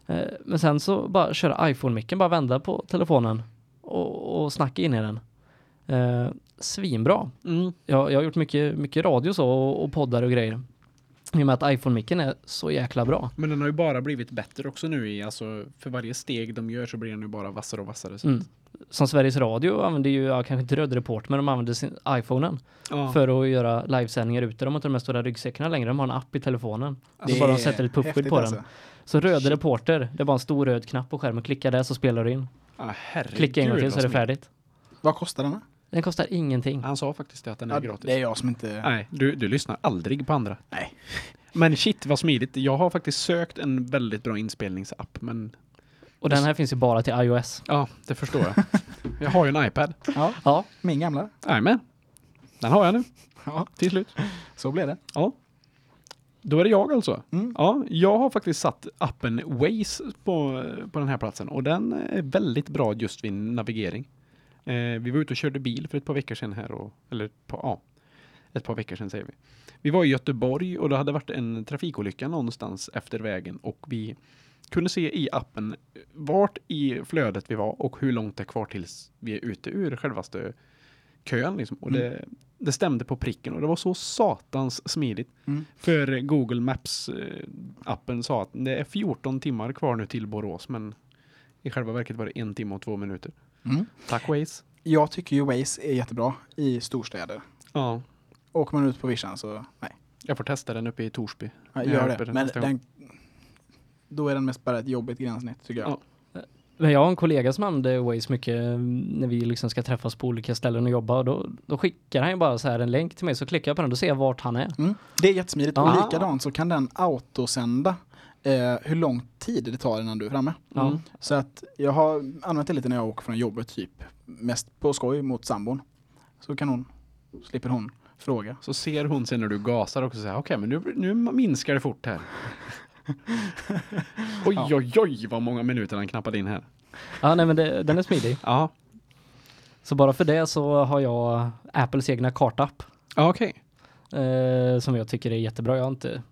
Eh, men sen så bara köra iPhone-micken, bara vända på telefonen och, och snacka in i den. Eh, svinbra. Mm. Jag, jag har gjort mycket, mycket radio så och, och poddar och grejer. I och med att iPhone-micken är så jäkla bra. Men den har ju bara blivit bättre också nu i, alltså för varje steg de gör så blir den ju bara vassare och vassare. Så. Mm. Som Sveriges Radio använder ju, ja, kanske inte Röd Report, men de använder sin iPhonen Ja. för att göra livesändningar ute. De har inte de här stora ryggsäckarna längre, de har en app i telefonen. Det bara de sätter ett puffskydd på alltså. den. Så Röd Reporter, det är bara en stor röd knapp på skärmen. Klicka där så spelar du in. Ah, Klicka en gång till så är det vad färdigt. Vad kostar den? Den kostar ingenting. Han sa faktiskt det, att den är Ja, gratis. det är jag som inte... Nej, du, du lyssnar aldrig på andra. Nej. Men shit vad smidigt. Jag har faktiskt sökt en väldigt bra inspelningsapp men Och den här finns ju bara till iOS. ja, det förstår jag. [laughs] jag har ju en iPad. Ja, Ja, min gamla. Jajamän. Den har jag nu, Ja, till slut. så blev det. Ja. Då är det jag alltså. Mm. Ja, jag har faktiskt satt appen Waze på, på den här platsen och den är väldigt bra just vid navigering. Eh, vi var ute och körde bil för ett par veckor sedan här och, eller ett par, ja, ett par veckor sedan säger vi. Vi var i Göteborg och det hade varit en trafikolycka någonstans efter vägen och vi kunde se i appen vart i flödet vi var och hur långt det är kvar tills vi är ute ur självaste kön liksom. Och det, det stämde på pricken och det var så satans smidigt. Mm. För Google Maps-appen sa att det är 14 timmar kvar nu till Borås, men i själva verket var det en timme och två minuter. Mm. Tack Waze. Jag tycker ju Waze är jättebra i storstäder. Ja, Åker man ut på vischan så nej. jag får testa den uppe i Torsby. Ja, gör det. Men den, då är den mest bara ett jobbigt gränssnitt tycker jag. Ja. Men jag har en kollega som använder Waze mycket mm, när vi liksom ska träffas på olika ställen och jobba. Då, då skickar han ju bara så här en länk till mig så klickar jag på den och ser jag vart han är. Mm. Det är jättesmidigt. Ja. Och likadant så kan den autosända eh, hur lång tid det tar innan du är framme. Mm. Så att jag har använt det lite när jag åker från jobbet typ. Mest på skoj mot sambon. Så kan hon, slipper hon fråga. Så ser hon sen när du gasar också säga okej men nu, nu minskar det fort här. [laughs] oj Ja. oj oj vad många minuter han knappade in här. Ja, nej men det, den är smidig. Ja, Så bara för det så har jag Apples egna kartapp. ja okej. Eh, som jag tycker är jättebra. Jag har inte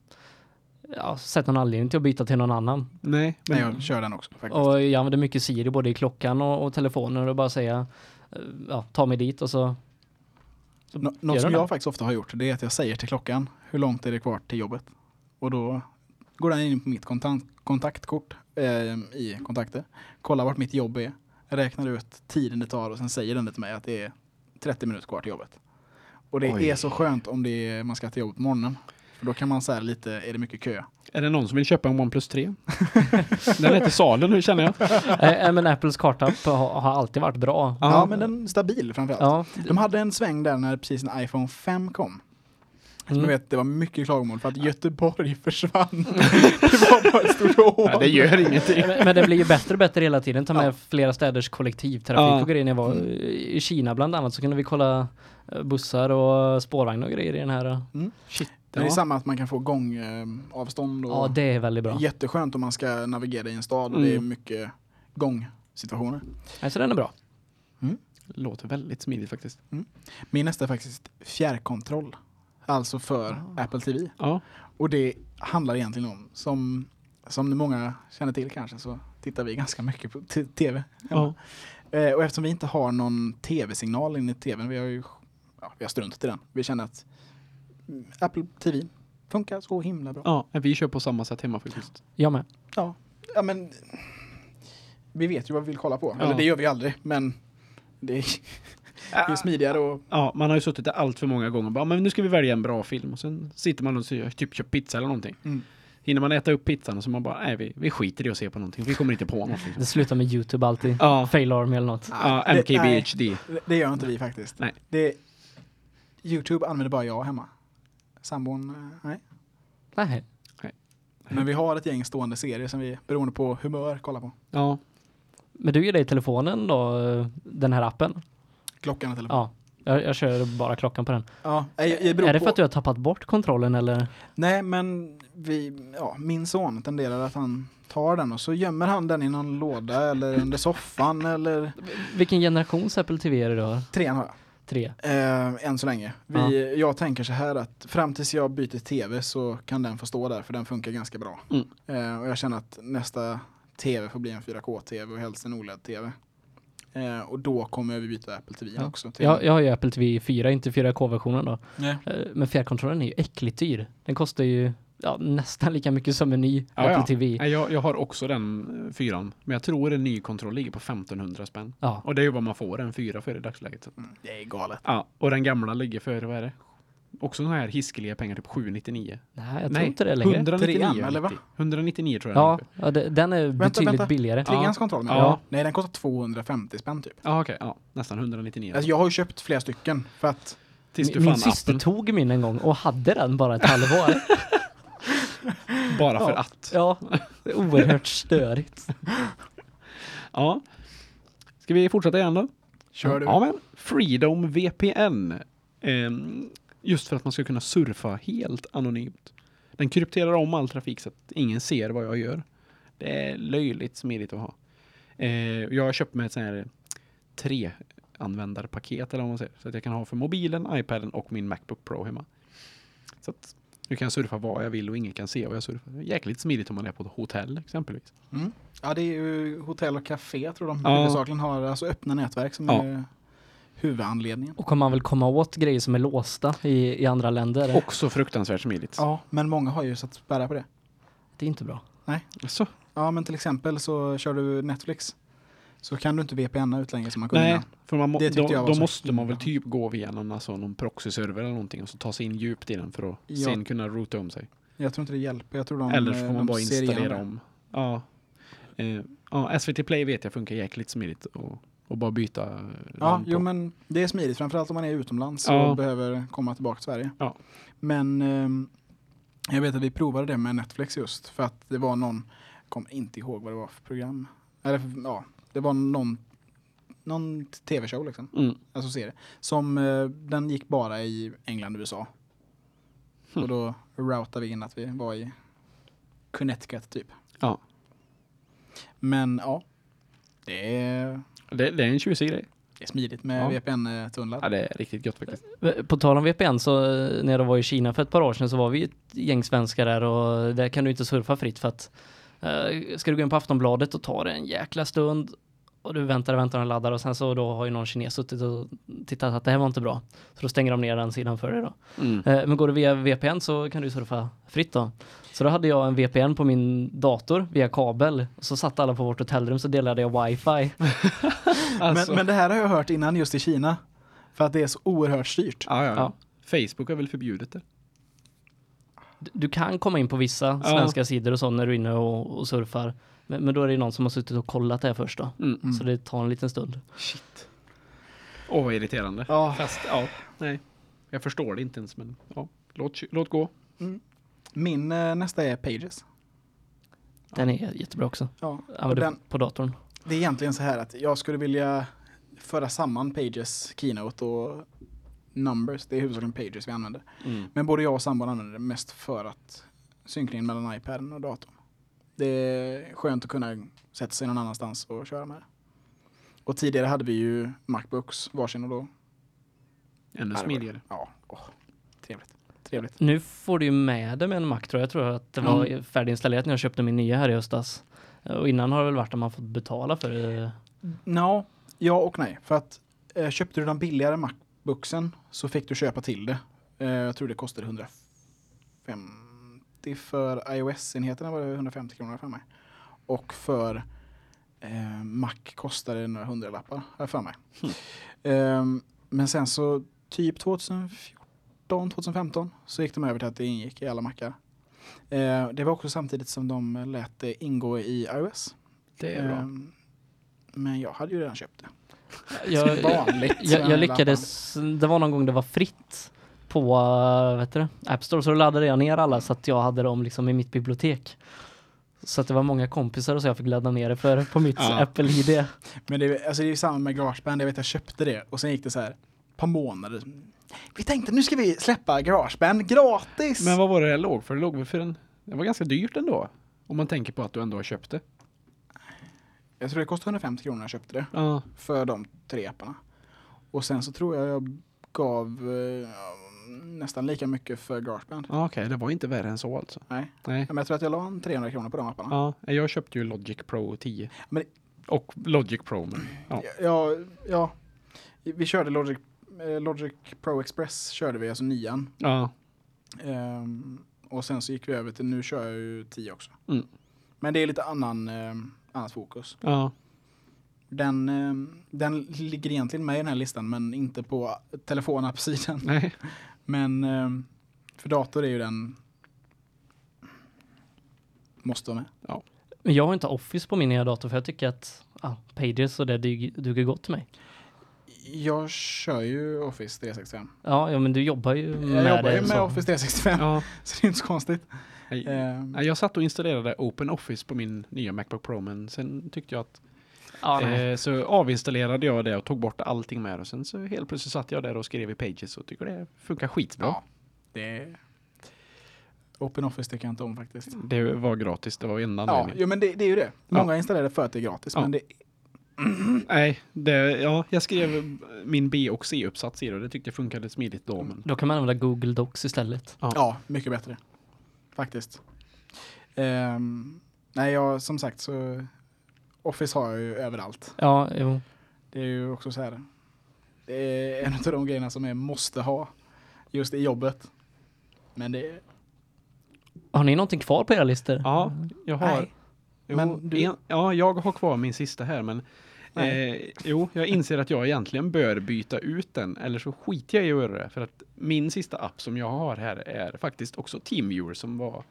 ja, sett någon anledning till att byta till någon annan. Nej, men jag kör den också faktiskt. Och jag använder mycket Siri både i klockan och, och telefonen och bara säga eh, ja, ta mig dit och så, så Nå- gör något som jag faktiskt ofta har gjort det är att jag säger till klockan hur långt är det kvar till jobbet. Och då går den in på mitt kontant, kontaktkort eh, i kontakter. Kollar vart mitt jobb är. Räknar ut tiden det tar och sen säger den det till mig att det är 30 minuter kvar till jobbet. Och det Oj. är så skönt om det är, man ska till jobbet på morgonen. För då kan man säga lite, är det mycket kö? är det någon som vill köpa en OnePlus 3? [laughs] den är till salu nu känner jag. Eh, men Apples kartapp har, har alltid varit bra. Ja, Ja. men den är stabil framförallt. Ja, De hade en sväng där när precis när iPhone 5 kom. Mm. jag vet, det var mycket klagomål för att Göteborg försvann. [laughs] det var bara ett stort hål. Nej, det gör ingenting. men, men det blir ju bättre och bättre hela tiden. Ta med Ja. flera städers kollektivtrafik Ja. och grejer. När jag var i Kina bland annat så kunde vi kolla eh, bussar och spårvagnar och grejer i den här. Shit. Men det är Ja. samma att man kan få gångavstånd och Ja, det är väldigt bra. jätteskönt om man ska navigera i en stad och det är Mm. mycket gångsituationer. Alltså den är bra. Låter väldigt smidigt faktiskt. Min nästa är faktiskt fjärrkontroll. Alltså för Ah. Apple TV. Ja. Och det handlar egentligen om, som, som många känner till kanske, så tittar vi ganska mycket på TV. Ja. Eh, och eftersom vi inte har någon tv-signal in i tvn, vi har ju ja, vi har struntat i den. Vi känner att mm, Apple TV funkar så himla bra. ja, vi kör på samma sätt hemma faktiskt. Jag med. Ja, ja men vi vet ju vad vi vill kolla på. Ja. Eller det gör vi aldrig, men det det är smidigare och Ja, man har ju suttit där allt för många gånger och bara, men nu ska vi välja en bra film och sen sitter man och typ kör pizza eller någonting. Mm. hinner man äta upp pizzan och så man bara, nej vi, vi skiter i att se på någonting. Vi kommer inte på någonting. [laughs] Det slutar med Youtube alltid. Ja, Fail Army eller något. ja Det- nej. MKBHD. Det- Det gör inte vi faktiskt. Nej. Det, Youtube använder bara jag hemma. Sambon, eh, nej. Nej. Men vi har ett gäng stående serier som vi, beroende på humör, kollar på. Ja, Men du ger dig telefonen då, eh, den här appen? Klockan och telefon. Ja. Jag, jag kör bara klockan på den. Ja, jag, jag beror Är det på, för att du har tappat bort kontrollen eller? Nej, men vi, ja, min son tenderar att han tar den och så gömmer han den i någon låda eller under soffan eller Vilken generations Apple TV är det då? trean har jag. Tre? Eh, än så länge. Vi, Jag tänker så här att fram tills jag byter tv så kan den få stå där för den funkar ganska bra. Mm. Eh, och jag känner att nästa tv får bli en 4K-tv och helst en OLED-tv. Eh, och då kommer vi byta Apple TV Ja. också. Till Jag, jag har ju Apple TV 4, inte 4K-versionen då. Nej. Eh, Men fjärrkontrollen är ju äckligt dyr. Den kostar ju ja, nästan lika mycket som en ny Ja, Apple ja. TV. Jag, jag har också den eh, fyran. Men jag tror en ny kontroll ligger på 1500 spänn. Ja. Och det är ju vad man får en fyra för i dagsläget. Mm, det är galet. Ja, och den gamla ligger för, vad är det? Också sådana här hiskeliga pengar, typ 799. Nej, jag tror Nej, inte det längre. 199, Trean, eller va? 199 tror jag Ja, ja det, den är betydligt vänta. billigare. Treans kontroll med Ja. Nej, den kostar 250 spänn typ. Ja, okej. Ja, nästan 199. Alltså jag har ju köpt flera stycken för att Tills du Min, min syster appen. tog min en gång och hade den bara ett halvår. [laughs] Bara för Ja. att. ja, det är oerhört störigt. [laughs] Ja. Ska vi fortsätta igen då? kör du. Ja, men Freedom VPN. Ehm, just för att man ska kunna surfa helt anonymt. Den krypterar om all trafik så att ingen ser vad jag gör. Det är löjligt smidigt att ha. Eh, jag har köpt mig ett sånt här tre användarpaket eller vad man säger. Så att jag kan ha för mobilen, iPaden och min Macbook Pro hemma. Så att nu kan jag surfa vad jag vill och ingen kan se vad jag surfar. Jäkligt smidigt om man är på ett hotell exempelvis. Mm. Ja, det är ju hotell och café tror de Ja. huvudsakligen har, alltså öppna nätverk som Ja. är huvudanledningen. Och kommer man väl komma åt grejer som är låsta i, i andra länder? Också fruktansvärt smidigt. Ja, men många har ju satt spärrar på det. Det är inte bra. Så. Ja, men till exempel så kör du Netflix så kan du inte VPNa ut längre som man kunde Nej, för man må, Det då, då måste man väl typ gå via någon, alltså, någon proxy-server eller någonting och så ta sig in djupt i den för att Ja. sen kunna roota om sig. Jag tror inte det hjälper. Jag tror de, eller så får man bara installera om. Ja. Eh, ja, SVT Play vet jag funkar jäkligt smidigt och, och bara byta eh, Ja, jo men det är smidigt. Framförallt om man är utomlands Ja. och behöver komma tillbaka till Sverige. Ja. Men ehm, jag vet att vi provade det med Netflix just för att det var någon, jag kommer inte ihåg vad det var för program. Eller ja, det var någon, någon tv-show liksom, Mm. alltså serie. Som, eh, den gick bara i England och USA. Hmm. Och då routade vi in att vi var i Connecticut typ. Ja. Men ja, det är, Det, det är en tjusig grej. det är smidigt med Ja. VPN-tunnlar. Ja, det är riktigt gött faktiskt. På tal om VPN så eh, när jag var i Kina för ett par år sedan så var vi ett gäng svenskar där och där kan du inte surfa fritt för att eh, ska du gå in på Aftonbladet och ta det en jäkla stund och du väntar och väntar och laddar och sen så då har ju någon kines suttit och tittat att det här var inte bra. Så då stänger de ner den sidan för dig då. Mm. Eh, Men går du via VPN så kan du surfa fritt då. Så då hade jag en VPN på min dator via kabel. Och så satt alla på vårt hotellrum så delade jag wifi. [laughs] Alltså, Men, men det här har jag hört innan just i Kina. För att det är så oerhört styrt. ja, ja. Ja. Facebook har väl förbjudit det? Du- kan komma in på vissa Ja. svenska sidor och så när du är inne och, och surfar. Men, men då är det någon som har suttit och kollat det här först då. Mm. Mm. Så det tar en liten stund. Shit. Åh, vad irriterande. Ja. Fast, ja, nej. Jag förstår det inte ens, men ja. Låt, låt gå. Min eh, nästa är Pages. Den är jättebra också. Ja. Och Använder den, på datorn. det är egentligen så här att jag skulle vilja föra samman Pages Keynote och Numbers. Det är huvudsakligen Pages vi använder. Mm. Men både jag och sambon använder det mest för att synkningen mellan iPaden och datorn. Det är skönt att kunna sätta sig någon annanstans och köra med det. Och tidigare hade vi ju Macbooks varsin och då. Ännu smidigare. Ja, åh, trevligt. Trevligt. Nu får du ju med det med en Mac tror jag. Jag tror att det var färdiginstallerat när jag köpte min nya här i höstas. Och innan har det väl varit att man fått betala för det. Nå, ja och nej. För att eh, köpte du den billigare Macbooksen så fick du köpa till det. Eh, jag tror det kostade 150 för iOS-enheterna var det 150 kronor för mig. Och för eh, Mac kostade det några hundralappar, jag för mig. Ehm, men sen så typ 2014, 2015 så gick de över till att det ingick i alla Macar. Eh, det var också samtidigt som de lät det ingå i iOS. Det är bra. Ehm, men jag hade ju redan köpt det. Jag, vanligt. jag, jag lyckades, det var någon gång det var fritt på vet du, App Store så laddade jag ner alla så att jag hade dem liksom i mitt bibliotek. Så att det var många kompisar och så jag fick ladda ner det för på mitt Ja. Apple ID. [laughs] Men det, är- alltså det är ju samma med Garageband. Jag vet jag köpte det och sen gick det så här par månader. Vi tänkte nu ska vi släppa Garageband gratis. Men vad var det det låg för? Det låg väl för en... Det var ganska dyrt ändå. Om man tänker på att du ändå har köpt det. Jag tror det kostade 150 kronor när jag köpte det. Ja. För de tre apparna. Och sen så tror jag jag gav eh, nästan lika mycket för Garageband. Ja, Okej, det var inte värre än så alltså. Nej. Nej. Men jag tror att jag la en 300 kronor på de apparna. Ja, jag köpte ju Logic Pro 10. Men- Och Logic Pro. Men, ja. Ja, ja. Vi körde Logic, eh, Logic Pro Express körde vi, alltså nian. ja. Ehm, och sen så gick vi över till, nu kör jag ju 10 också. Mm. Men det är lite annan, um, annat fokus. ja. Den, ehm, den ligger egentligen med i den här listan men inte på telefonappsidan. Nej. [laughs] Men ehm, för dator är ju den måste vara med. Men jag har inte Office på min nya dator för jag tycker att ja, Pages och det duger, duger gott till mig. Jag kör ju Office 365. Ja, ja men du jobbar ju med Jag jobbar ju med så. Office 365 Ja. [laughs] så det är inte så konstigt. Nej. Nej, Jag satt och installerade Open Office på min nya Macbook Pro men sen tyckte jag att Ja, nej. eh, så avinstallerade jag det och tog bort allting med och sen så helt plötsligt satt jag där och skrev i Pages och tycker det funkar skitbra. Ja. det Open Office tycker jag inte om faktiskt. Det var gratis, det var enda Ja, jo, men det, det är ju det. Många installerar det för att det är gratis. Ja. Men det, [clears throat] Nej, det, ja, jag skrev min B och C-uppsats i det och det tyckte jag funkade smidigt då. Men, Då kan man använda Google Docs istället. ja, mycket bättre. Faktiskt. Ehm, nej, jag, som sagt så Office har jag ju överallt. Ja, jo. Det är ju också så här. Det är en av de grejerna som jag måste ha just i jobbet. Men det är... Har ni någonting kvar på era listor? ja, jag har... Nej. Jo, Men du- en, ja, jag har kvar min sista här men eh, jo, jag inser att jag egentligen bör byta ut den eller så skiter jag i att göra det för att min sista app som jag har här är faktiskt också TeamViewer som var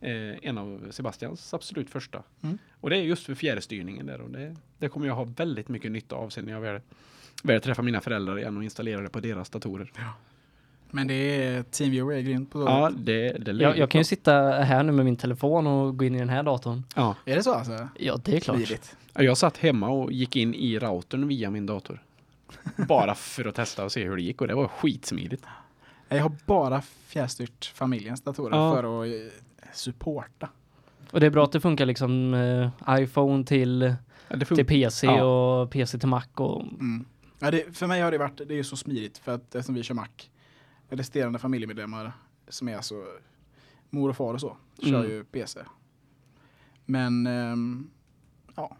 eh, en av Sebastians absolut första. Mm. Och det är just för fjärrstyrningen där och det, det kommer jag ha väldigt mycket nytta av sen när jag väl, väl träffar mina föräldrar igen och installerar det på deras datorer. Men det är Teamviewer är grymt på så Ja, det, det Jag, jag kan ju sitta här nu med min telefon och gå in i den här datorn. ja. Är det så alltså? Ja, det är klart. Smidigt. Jag satt hemma och gick in i routern via min dator. [laughs] Bara för att testa och se hur det gick och det var skitsmidigt. Jag har bara fjärrstyrt familjens datorer Ja. för att supporta. Och det är bra att det funkar liksom eh, iPhone till, Ja, till. PC Ja. och PC till Mac och Mm. Ja, det, för mig har det varit, det är så smidigt för att eftersom vi kör Mac, resterande familjemedlemmar som är alltså mor och far och så, kör Mm. ju PC. Men ehm, Ja,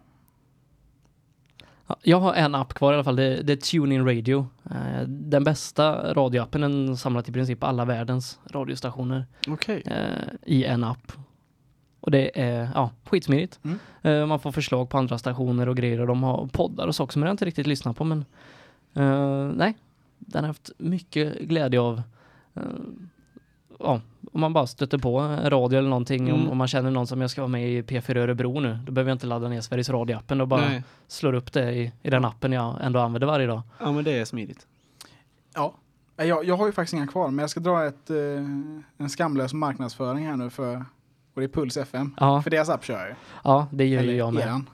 Jag har en app kvar i alla fall, det, det är TuneIn Radio. Eh, Den bästa radioappen, den samlat i princip alla världens radiostationer Okej. eh, i en app. Och det är ja, skitsmidigt. Mm. Eh, Man får förslag på andra stationer och grejer och de har poddar och saker som jag inte riktigt lyssnar på men eh, nej, den har haft mycket glädje av. Eh, ja, om man bara stöter på en radio eller någonting, om, Mm. om man känner någon som jag ska vara med i P4 Örebro nu, då behöver jag inte ladda ner Sveriges Radio-appen och bara Nej. slår upp det i, i den appen jag ändå använder varje dag. Ja, men det är smidigt. ja. Jag, jag har ju faktiskt inga kvar, men jag ska dra ett, eh, en skamlös marknadsföring här nu för, och det är Puls FM. Ja, För deras app kör jag ju. ja det gör Eller ju jag med. eran.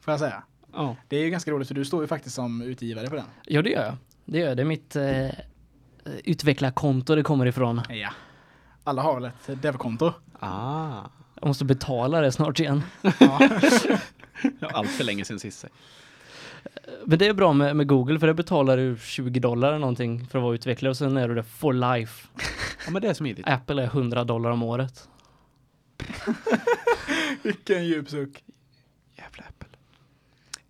Får jag säga. Ja. Det är ju ganska roligt för du står ju faktiskt som utgivare på den. Ja, det gör jag. Det gör jag. Det är mitt eh, utvecklarkonto det kommer ifrån. Ja. Alla har väl ett devkonto? Ah. Jag måste betala det snart igen. Ja. [laughs] Allt för länge sedan sist. Men det är bra med, med Google för det betalar du 20 dollar eller någonting för att vara utvecklare och sen är du det for life. Ja, men det är smidigt. Apple är 100 dollar om året. [laughs] Vilken djup suck. Jävla Apple.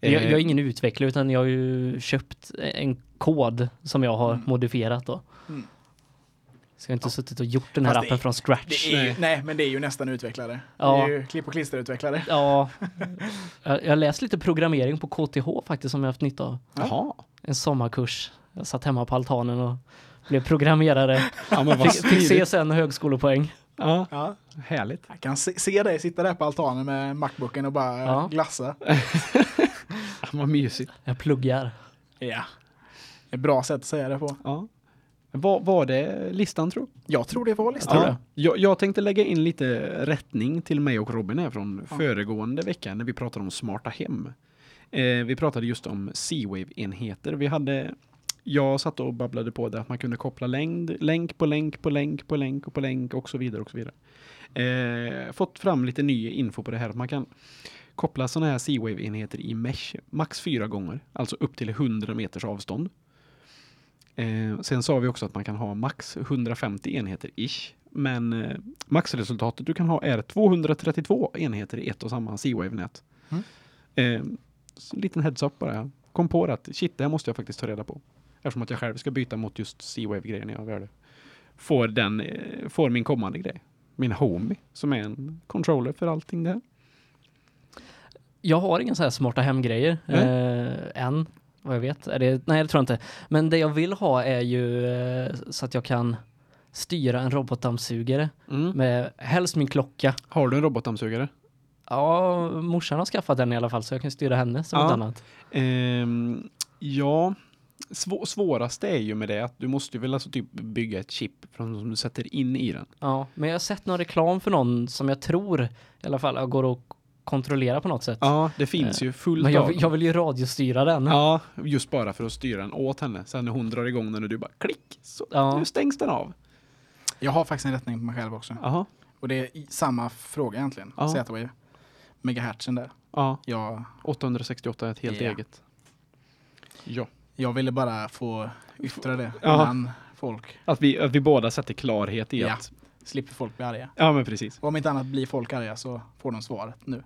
Jag, jag är Eh, ingen utvecklare utan jag har ju köpt en kod som jag har Mm. modifierat då. Mm. Så jag har inte suttit och gjort den här Fast appen är- från scratch. Ju, Nej. men det är ju nästan utvecklare. Ja. Det är ju klipp och klisterutvecklare. Ja, [laughs] jag jag har läst lite programmering på KTH faktiskt som jag har haft nytta av. Jaha. En sommarkurs. Jag satt hemma på altanen och blev programmerare. [laughs] Ja, Fick, fick. CSN och högskolepoäng. Ja, Ja. härligt. Jag kan se, se dig sitta där på altanen med Macbooken och bara Ja. glassa. [laughs] Ja, Vad mysigt. Jag pluggar. Ja. Ett bra sätt att säga det på. Ja. Vad var det listan tror Jag tror det var listan. Det. jag, jag tänkte lägga in lite rättning till mig och Robin här från föregående vecka när vi pratade om smarta hem. Eh, vi pratade just om C-Wave-enheter. Vi hade, jag satt och babblade på det att man kunde koppla längd, länk på länk på länk på länk och på länk och så vidare och så vidare. Eh, fått fram lite ny info på det här. att Man kan koppla sådana här C-Wave-enheter i mesh max fyra gånger, alltså upp till 100 meters avstånd. Eh, sen sa vi också att man kan ha max 150 enheter ish. Men eh, maxresultatet du kan ha är 232 enheter i ett och samma C-Wave-nät. Mm. Eh, så en liten heads-up bara. Kom på att shit, det här måste jag faktiskt ta reda på. Eftersom att jag själv ska byta mot just C-Wave-grejen jag gör det. Får, den, eh, får min kommande grej. Min Homey, som är en controller för allting det här. Jag har inga så här smarta hemgrejer eh, än, vad jag vet. Är det, nej, det tror jag inte. Men det jag vill ha är ju eh, så att jag kan styra en robotdammsugare Mm. med helst min klocka. Har du en robotdammsugare? Ja, morsan har skaffat den i alla fall så jag kan styra henne som Ja. annat. Ehm, ja, svå svåraste är ju med det att du måste ju väl alltså typ bygga ett chip från, som du sätter in i den. Ja, men jag har sett någon reklam för någon som jag tror i alla fall går att kontrollera på något sätt. Ja, det finns ju fullt men jag, av vill- jag vill ju radiostyra den. Ja, just bara för att styra den åt henne. Sen när hon drar igång den och du bara klick, så Ja. nu stängs den av. Jag har faktiskt en rättning på mig själv också. Jaha, Och det är samma fråga egentligen. Ja. Z-Wave. Megahertzen där. ja, Jag, 868 är ett helt Ja. eget. Ja. jag ville bara få yttra det Ja. innan folk Att vi, att vi båda sätter klarhet i Ja. att... slipper folk bli arga. Ja, men precis. Och om inte annat blir folk arga så får de svaret nu.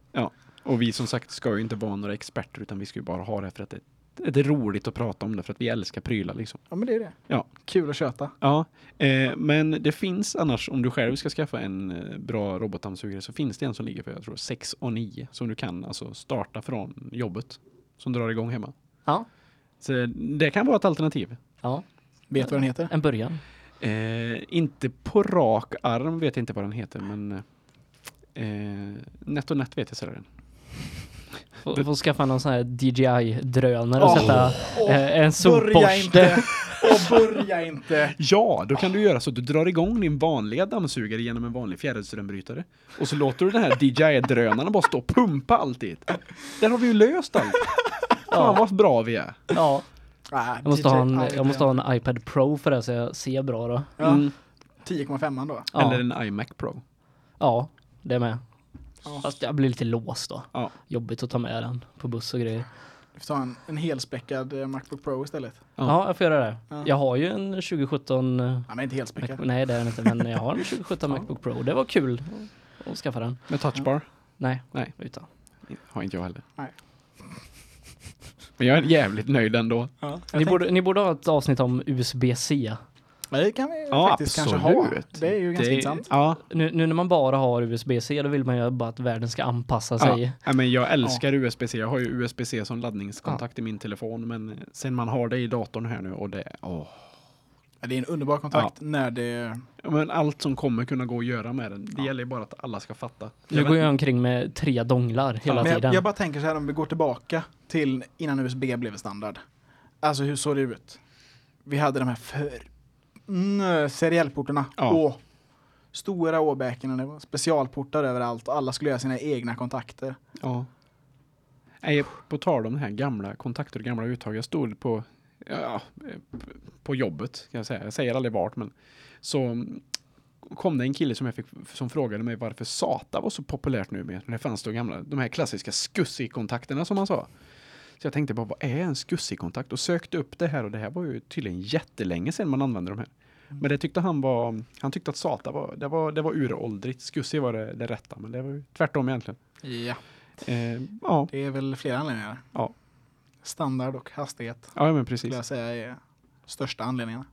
Och vi som sagt ska ju inte vara några experter utan vi ska ju bara ha det för att det, det är roligt att prata om det för att vi älskar prylar liksom. Ja men det är det. Ja. Kul att köta. Ja, eh, men det finns annars om du själv ska skaffa en eh, bra robotdammsugare så finns det en som ligger för jag tror 6 och 9 som du kan alltså starta från jobbet som drar igång hemma. Ja. Så det kan vara ett alternativ. ja, Vet du vad den heter? en början. Eh, inte på rak arm vet jag inte vad den heter men eh, Net och Net vet jag sådär. Får, får skaffa någon sån här DJI-drönare och Åh, sätta eh, en sopborste. Och börja inte! [laughs] Ja, då kan du göra så att du drar igång din vanliga dammsugare genom en vanlig fjärrströmbrytare. Och så låter du den här DJI-drönaren bara stå och pumpa alltid. Där har vi ju löst allt. Fan vad bra vi är. Ja, Ah, jag måste, ha en, jag måste ha en iPad Pro för det så jag ser bra då. Ja, Mm. 10,5 då. Ja, Eller en iMac Pro. ja det är med. Ja. Fast jag blir lite låst då. Ja. Jobbigt att ta med den på buss och grejer. Du får ta en, en helspäckad eh, Macbook Pro istället. Ja. Ja, jag får göra det. Ja. Jag har ju en 2017 eh, Ja, men inte Mac, helspäckad. nej det är den inte, men jag har en 2017 [laughs] Ja. Macbook Pro. Det var kul att skaffa den. Med touchbar? Nej, Nej. utan. Har inte jag heller. Nej. Men jag är jävligt nöjd ändå. Ja, Ni tänkte- borde, ni borde ha ett avsnitt om USB-C. Ja, det kan vi Ja, faktiskt kanske ha. absolut. Det är ju ganska Det intressant. Ja, Nu, nu när man bara har USB-C då vill man ju bara att världen ska anpassa sig. ja. ja, men jag älskar USB-C. Jag har ju USB-C som laddningskontakt i min telefon. Men sen man har det i datorn här nu och det, åh. Ja, Det är en underbar kontakt när det... Ja, men allt som kommer kunna gå att göra med den. Det Ja. gäller ju bara att alla ska fatta. Nu går jag omkring med tre donglar hela Men jag, tiden. jag bara tänker så här om vi går tillbaka till innan USB blev standard. Alltså hur såg det ut? Vi hade de här för... Mm, seriellportarna. Ja. Åh. Stora åbäken och det var specialportar överallt och alla skulle göra sina egna kontakter. Ja. Nej, på tal om det här gamla kontakter och gamla uttag. Jag stod på, ja, på jobbet kan jag säga. Jag säger aldrig vart men så kom det en kille som jag fick som frågade mig varför SATA var så populärt nu med. Det fanns då gamla, de här klassiska SCSI-kontakterna som man sa. Så jag tänkte bara, vad är en SCSI-kontakt? Och sökte upp det här och det här var ju tydligen jättelänge sedan man använde de här. Men det tyckte han var, han tyckte att SATA var, det var, det var uråldrigt. SCSI var det, det rätta, men det var ju tvärtom egentligen. Ja. Eh, ja, Det är väl flera anledningar. Ja. Standard och hastighet ja, men skulle precis. jag säga är största anledningarna.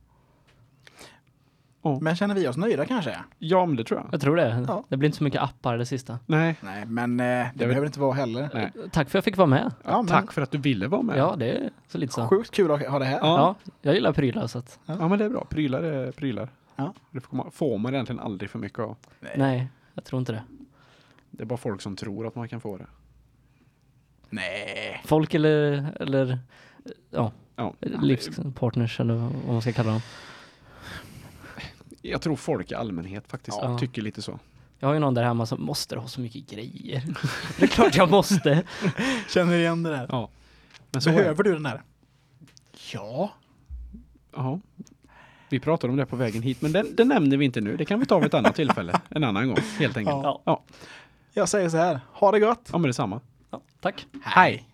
Ja. Men känner vi oss nöjda kanske? Ja, men det tror jag. Jag tror det. Ja. Det blir inte så mycket appar det sista. Nej. Nej, men eh, det vet- behöver det inte vara heller. Nej. Tack för att jag fick vara med. Ja, men Tack för att du ville vara med. Ja, det är så lite så. Sjukt kul att ha det här. Ja. Ja, jag gillar prylar så att. Ja, men det är bra. Prylar är prylar. Ja. Det får man, får man egentligen aldrig för mycket av. Nej, jag tror inte det. Det är bara folk som tror att man kan få det. Nej. Folk eller, eller ja, Ja. livspartners eller vad man ska kalla dem. Jag tror folk i allmänhet faktiskt Ja. tycker lite så. Jag har ju någon där hemma som måste ha så mycket grejer. [laughs] det är klart jag måste. [laughs] Känner igen det där. Ja. Men så Behöver du den där? Ja. Ja. Vi pratade om det på vägen hit, men det, det nämner vi inte nu. Det kan vi ta vid ett annat tillfälle. En annan gång, helt enkelt. Ja. Ja, Jag säger så här. Ha det gott. ja men detsamma. Tack. Hej.